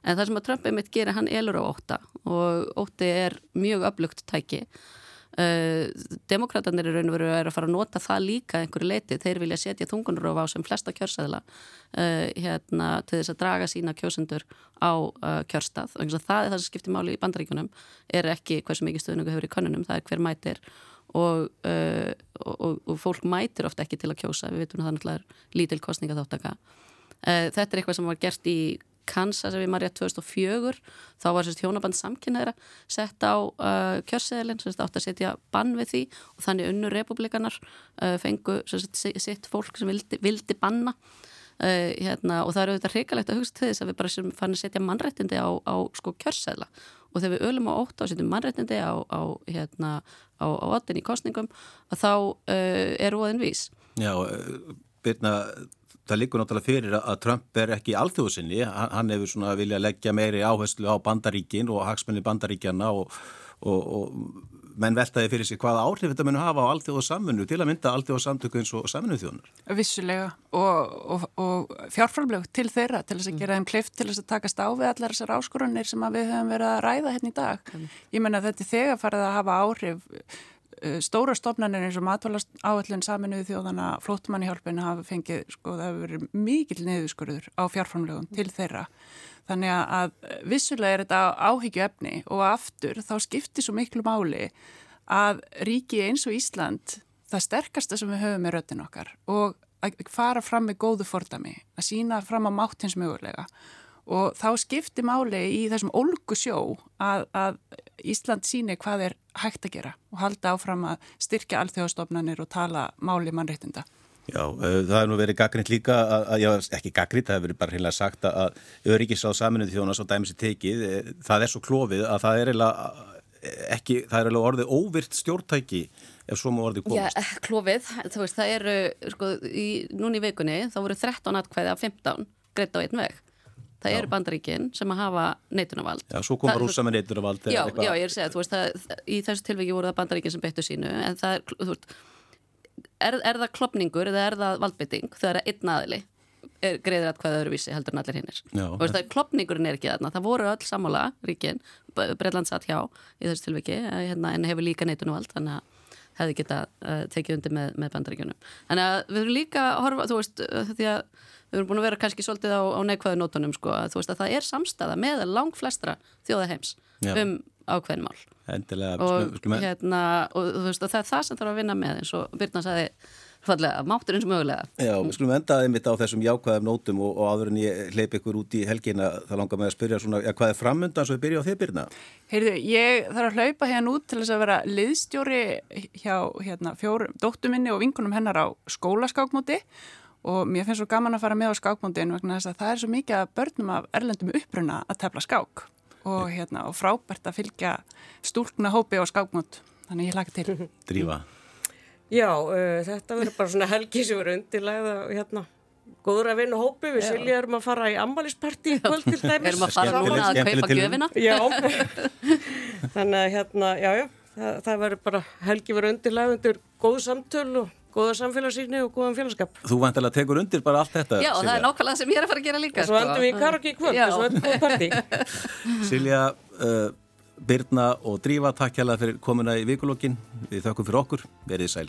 En það sem að Trump einmitt gerir, hann elur á óta og óti er mjög öflugt tæki. uh, demokraterna er raun og veru að fara að nota það líka einhverju leiti, þeir vilja setja þungunróf á sem flesta kjörsæðila uh, hérna til þess að draga sína kjósendur á uh, kjörstað. Og það er það sem skiptir máli í bandaríkunum er ekki hversu mikið stöðningu hefur í konunum, það er hver mætir. Og, uh, og, og fólk mætir ofta ekki til að kjósa, við veitum að það náttúrulega er lítil kostninga þáttaka. Uh, þetta er eitthvað sem var gert í Kansas ef ég maður rétt 2004, þá var sérst hjónaband samkynneira sett á uh, kjörseðilinn, sérst átt að setja bann við því og þannig unnur republikanar fengu sérst sitt fólk sem vildi, vildi banna. Hérna, og það eru auðvitað hrikalegt að hugsa til þess að við bara sem fann að setja mannrættindi á, á sko kjörseðla. Og þegar við ölum á ótt á setjum mannrættindi á, á hérna á, ottin í kostningum að þá uh, er óðin vís. Já, uh, Birna, það líkur náttúrulega fyrir að Trump er ekki alþjóðsynni, hann hefur svona viljað leggja meiri áherslu á bandaríkin og hagsmenni bandaríkjana og, og, og menn veltaði fyrir sig hvaða áhrif þetta munu hafa á allþjóð og samfunnu til að mynda allþjóð og samtöku eins og samfunnuð þjóðunar. Vissulega og, og, og fjárframlög til þeirra til þess að gera þeim klift til þess að takast á við allar þessar áskorunir sem við höfum verið að ræða hérna í dag. Ég menna þetta er þegar farið að hafa áhrif stóra stofnarnir eins og matvalast áallin saminuðu þjóðana flótmannihjálpinu hafa fengið, sko það hefur verið mikil niðurskurður á fjárframlögum til þeirra. Þannig að vissulega er þetta áhyggju efni og aftur þá skiptir svo miklu máli að ríki eins og Ísland, það sterkasta sem við höfum með röttin okkar og að fara fram með góðu fordami, að sína fram á máttins mögulega og þá skiptir máli í þessum ólgu sjó að, að Ísland síni hvað er hægt að gera og halda áfram að styrkja alþjóðastofnanir og tala máli mannreitinda. Já, uh, það hefur nú verið gaggrind líka, að, að, já, ekki gaggrind, það hefur verið bara heila sagt að öryggisráð saminuði þjónas og dæmis í tekið, eh, það er svo klófið að það er heila ekki, það er heila orðið óvirt stjórntæki ef svo má orðið komast. Já, klófið, þú veist, það eru, sko, í, núni í vikunni þá voru 13 atkvæði af 15 greitt á einn veg. Það já. eru bandaríkinn sem að hafa neitunavald. Já, svo komur rúsa með neitunavald. Já, já, ég er að segja, þú veist, það, í þessu tilviki voru það bandaríkinn sem beittu sínu, en það er, þú veist, er, er það klopningur eða er það valdbytting þegar einn aðili er greiður að hvaða öðruvísi heldur en allir hinnir og veist, klopningurinn er ekki þarna það voru öll samála ríkin Breitland satt hjá í þessu tilviki hérna, en hefur líka neitunum vald þannig að hefði geta uh, tekið undir með, með bandaríkjunum þannig að við erum líka að horfa þú veist því að við erum búin að vera kannski svolítið á, á neikvæðu nótunum sko að þú veist að það er samstæða með lang flestra þjóða heims Já. um ákveðinmál Endilega, og, hérna, og þú veist og það er það sem þarf að vinna með eins og Byrna sagði fallega, máttur eins og mögulega. Já, við skulum endaði mitt á þessum jákvæðum nótum og, og áður en ég hleyp ykkur út í helgina það langar með að spyrja svona, ja, hvað er framöndan svo við byrja á þið byrna? Heyrðu, ég þarf að hlaupa hérna út til þess að vera liðstjóri hjá hérna, fjórum dóttuminni og vingunum hennar á skólaskákmóti og mér finnst svo gaman að fara með á skákmótin vegna þess að það er svo mikið að börnum af erlendum uppruna að tefla skák og, hérna, og frábært að fylgja stúlkna hópi á skákmót þannig ég laka til. Drífa. Já, uh, þetta verður bara svona helgi sem verður undirlegða hérna góður að vinna hópi, við Silja erum að fara í ammaliðsparti í kvöld til dæmis Erum að fara núna að kaupa gjöfina. Já, [laughs] þannig að hérna, já, já, það, það verður bara helgi verður undirlegða undir góð samtöl og góða samfélagsýrni og góðan félagskap. Þú vantilega tekur undir bara allt þetta, Já, og það er nákvæmlega sem ég er að fara að gera líka. Og svo endum við í karaoke í kvöld og svo endum við í partí. Silja, uh, Birna og Drífa, takk hjá fyrir komuna í vikulokkin. Við þökkum fyrir okkur. Verið sæl.